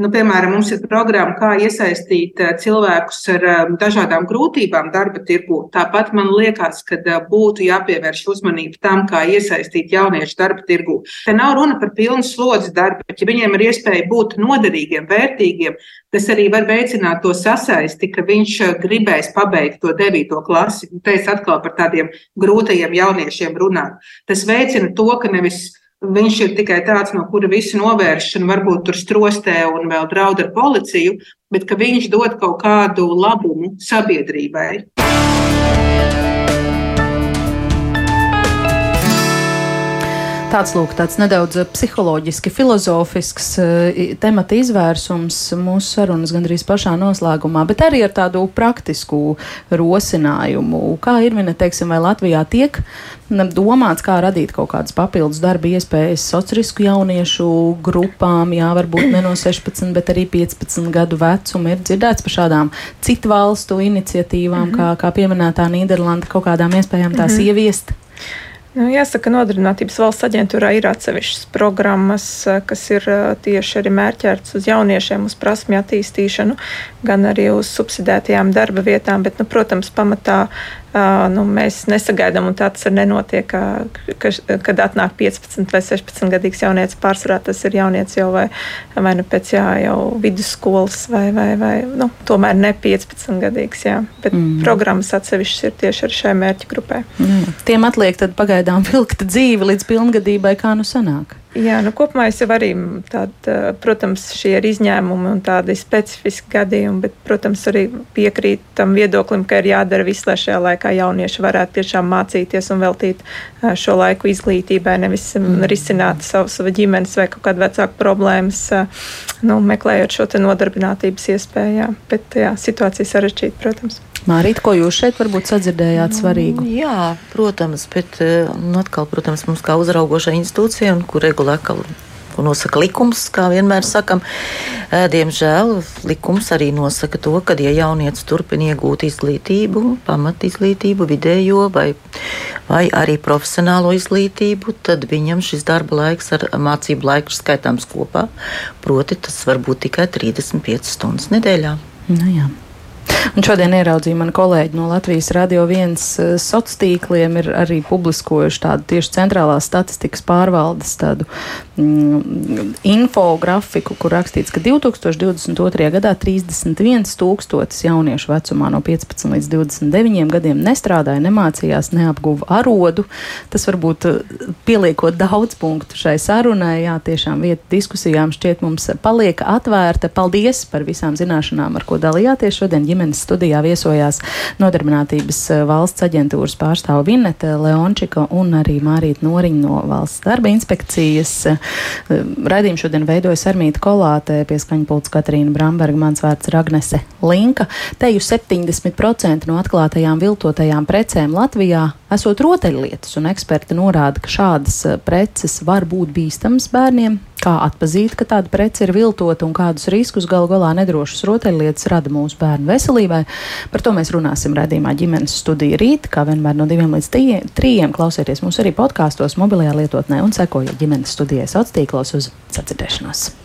Nu, piemēram, mums ir programma, kā iesaistīt eh, cilvēkus ar eh, dažādām grūtībām darba tirgu. Tāpat man liekas, ka eh, būtu jāpievērš uzmanība tam, kā iesaistīt jauniešu darba tirgu. Te nav runa par pilnu slodzi darbu, bet ja viņiem ir iespēja būt noderīgiem, vērtīgiem, tas arī var veicināt to sasaisti, ka viņš gribēs pabeigt to devīto klasi. Te es atkal par tādiem grūtajiem jauniešiem runāju. Tas veicina to, ka nevis Viņš ir tikai tāds, no kura visi novēršana varbūt tur strostē un vēl draud ar policiju, bet ka viņš dod kaut kādu labumu sabiedrībai. Tāds lūk, tāds nedaudz eh, psiholoģiski, filozofisks uh, temata izvērsums mūsu sarunas gandrīz pašā noslēgumā, bet arī ar tādu praktisku rosinājumu. Kā ir minēta, teiksim, vai Latvijā tiek domāts, kā radīt kaut kādas papildus darba iespējas sociālisku jauniešu grupām, jā, varbūt ne no 16, bet arī 15 gadu vecuma. Ir dzirdēts par šādām citu valstu iniciatīvām, mm -hmm. kā, kā pieminētā Nīderlanda, kaut kādām iespējām tās mm -hmm. ieviest. Nu, jāsaka, Nodarbinātības valsts aģentūrā ir atsevišķas programmas, eh, kas ir eh, tieši arī mērķētas uz jauniešiem, uz prasmju attīstīšanu, gan arī uz subsidētajām darba vietām. Bet, nu, protams, pamatā nu, mēs nesagaidām, un tā tas arī nenotiek, ka, ka, kad atnāk 15 vai 16 gadīgs jaunietis. Pārsvarā tas ir jaunietis jau vai, vai nu pēc jā, jau vidusskolas, vai, vai, vai nu, tomēr ne 15 gadīgs. Jā. Bet mm. programmas atsevišķas ir tieši ar šai mērķa grupai. Mm. Tiem atliek pagaidām vilkta dzīve līdz pilngadībai, kā nu sanāk. Jā, nu, kopumā es jau arī, tād, protams, šie ir izņēmumi un tādi specifiski gadījumi, bet, protams, arī piekrīt tam viedoklim, ka ir jādara viss, lai šajā laikā jaunieši varētu tiešām mācīties un veltīt šo laiku izglītībai, nevis mm. risināt savu, savu ģimenes vai kaut kādu vecāku problēmas, nu, meklējot šo nodarbinātības iespēju. Jā. Bet jā, situācija sarežģīta, protams. Mārīt, ko jūs šeit varbūt sadzirdējāt svarīgu? Jā, protams, bet nu, atkal, protams, mums kā uzraugošai institūcijai, kur regulēka ko nosaka likums, kā vienmēr sakam. Diemžēl likums arī nosaka to, ka, ja jaunietis turpina iegūt izglītību, pamat izglītību, vidējo vai, vai arī profesionālo izglītību, tad viņam šis darba laiks ar mācību laiku skaitāms kopā. Proti, tas var būt tikai 35 stundas nedēļā. Nu, jā. Un šodien ieraudzīju mani kolēģi no Latvijas Radio 1 eh, sociāliem tīkliem, ir arī publiskojuši tādu tieši centrālās statistikas pārvaldes tādu mm, infografiku, kur rakstīts, ka 2022. gadā 31 tūkstotis jauniešu vecumā no 15 līdz 29 gadiem nestrādāja, nemācījās, neapguva arodu. Tas varbūt eh, pieliekot daudz punktu šai sarunai, jā, tiešām vieta diskusijām šķiet mums paliek atvērta. Paldies par visām zināšanām, ar ko dalījāties šodien ģimenes studijā viesojās Nodarbinātības eh, valsts aģentūras pārstāva Vineta Leončika un arī Mārīta Noriņa no valsts darba inspekcijas. Eh, Radījumu šodien veidoja Sarmīta Kolāte, pieskaņa pults Katrīna Bramberga, mans vārds ir Agnese Linka. Teju 70% no atklātajām viltotajām precēm Latvijā esot rotaļlietas, un eksperti norāda, ka šādas eh, preces var būt bīstamas bērniem, kā atpazīt, ka tāda prece ir viltota un kādus riskus galu galā nedrošas rotaļlietas rada mūsu bērnu veselībai. Par to mēs runāsim redzījumā ģimenes studija rīt, kā vienmēr no diviem līdz trījiem. Klausieties mūs arī podkāstos, mobilajā lietotnē un sekojiet ģimenes studijai sociālos tīklos uz sadzirdēšanos.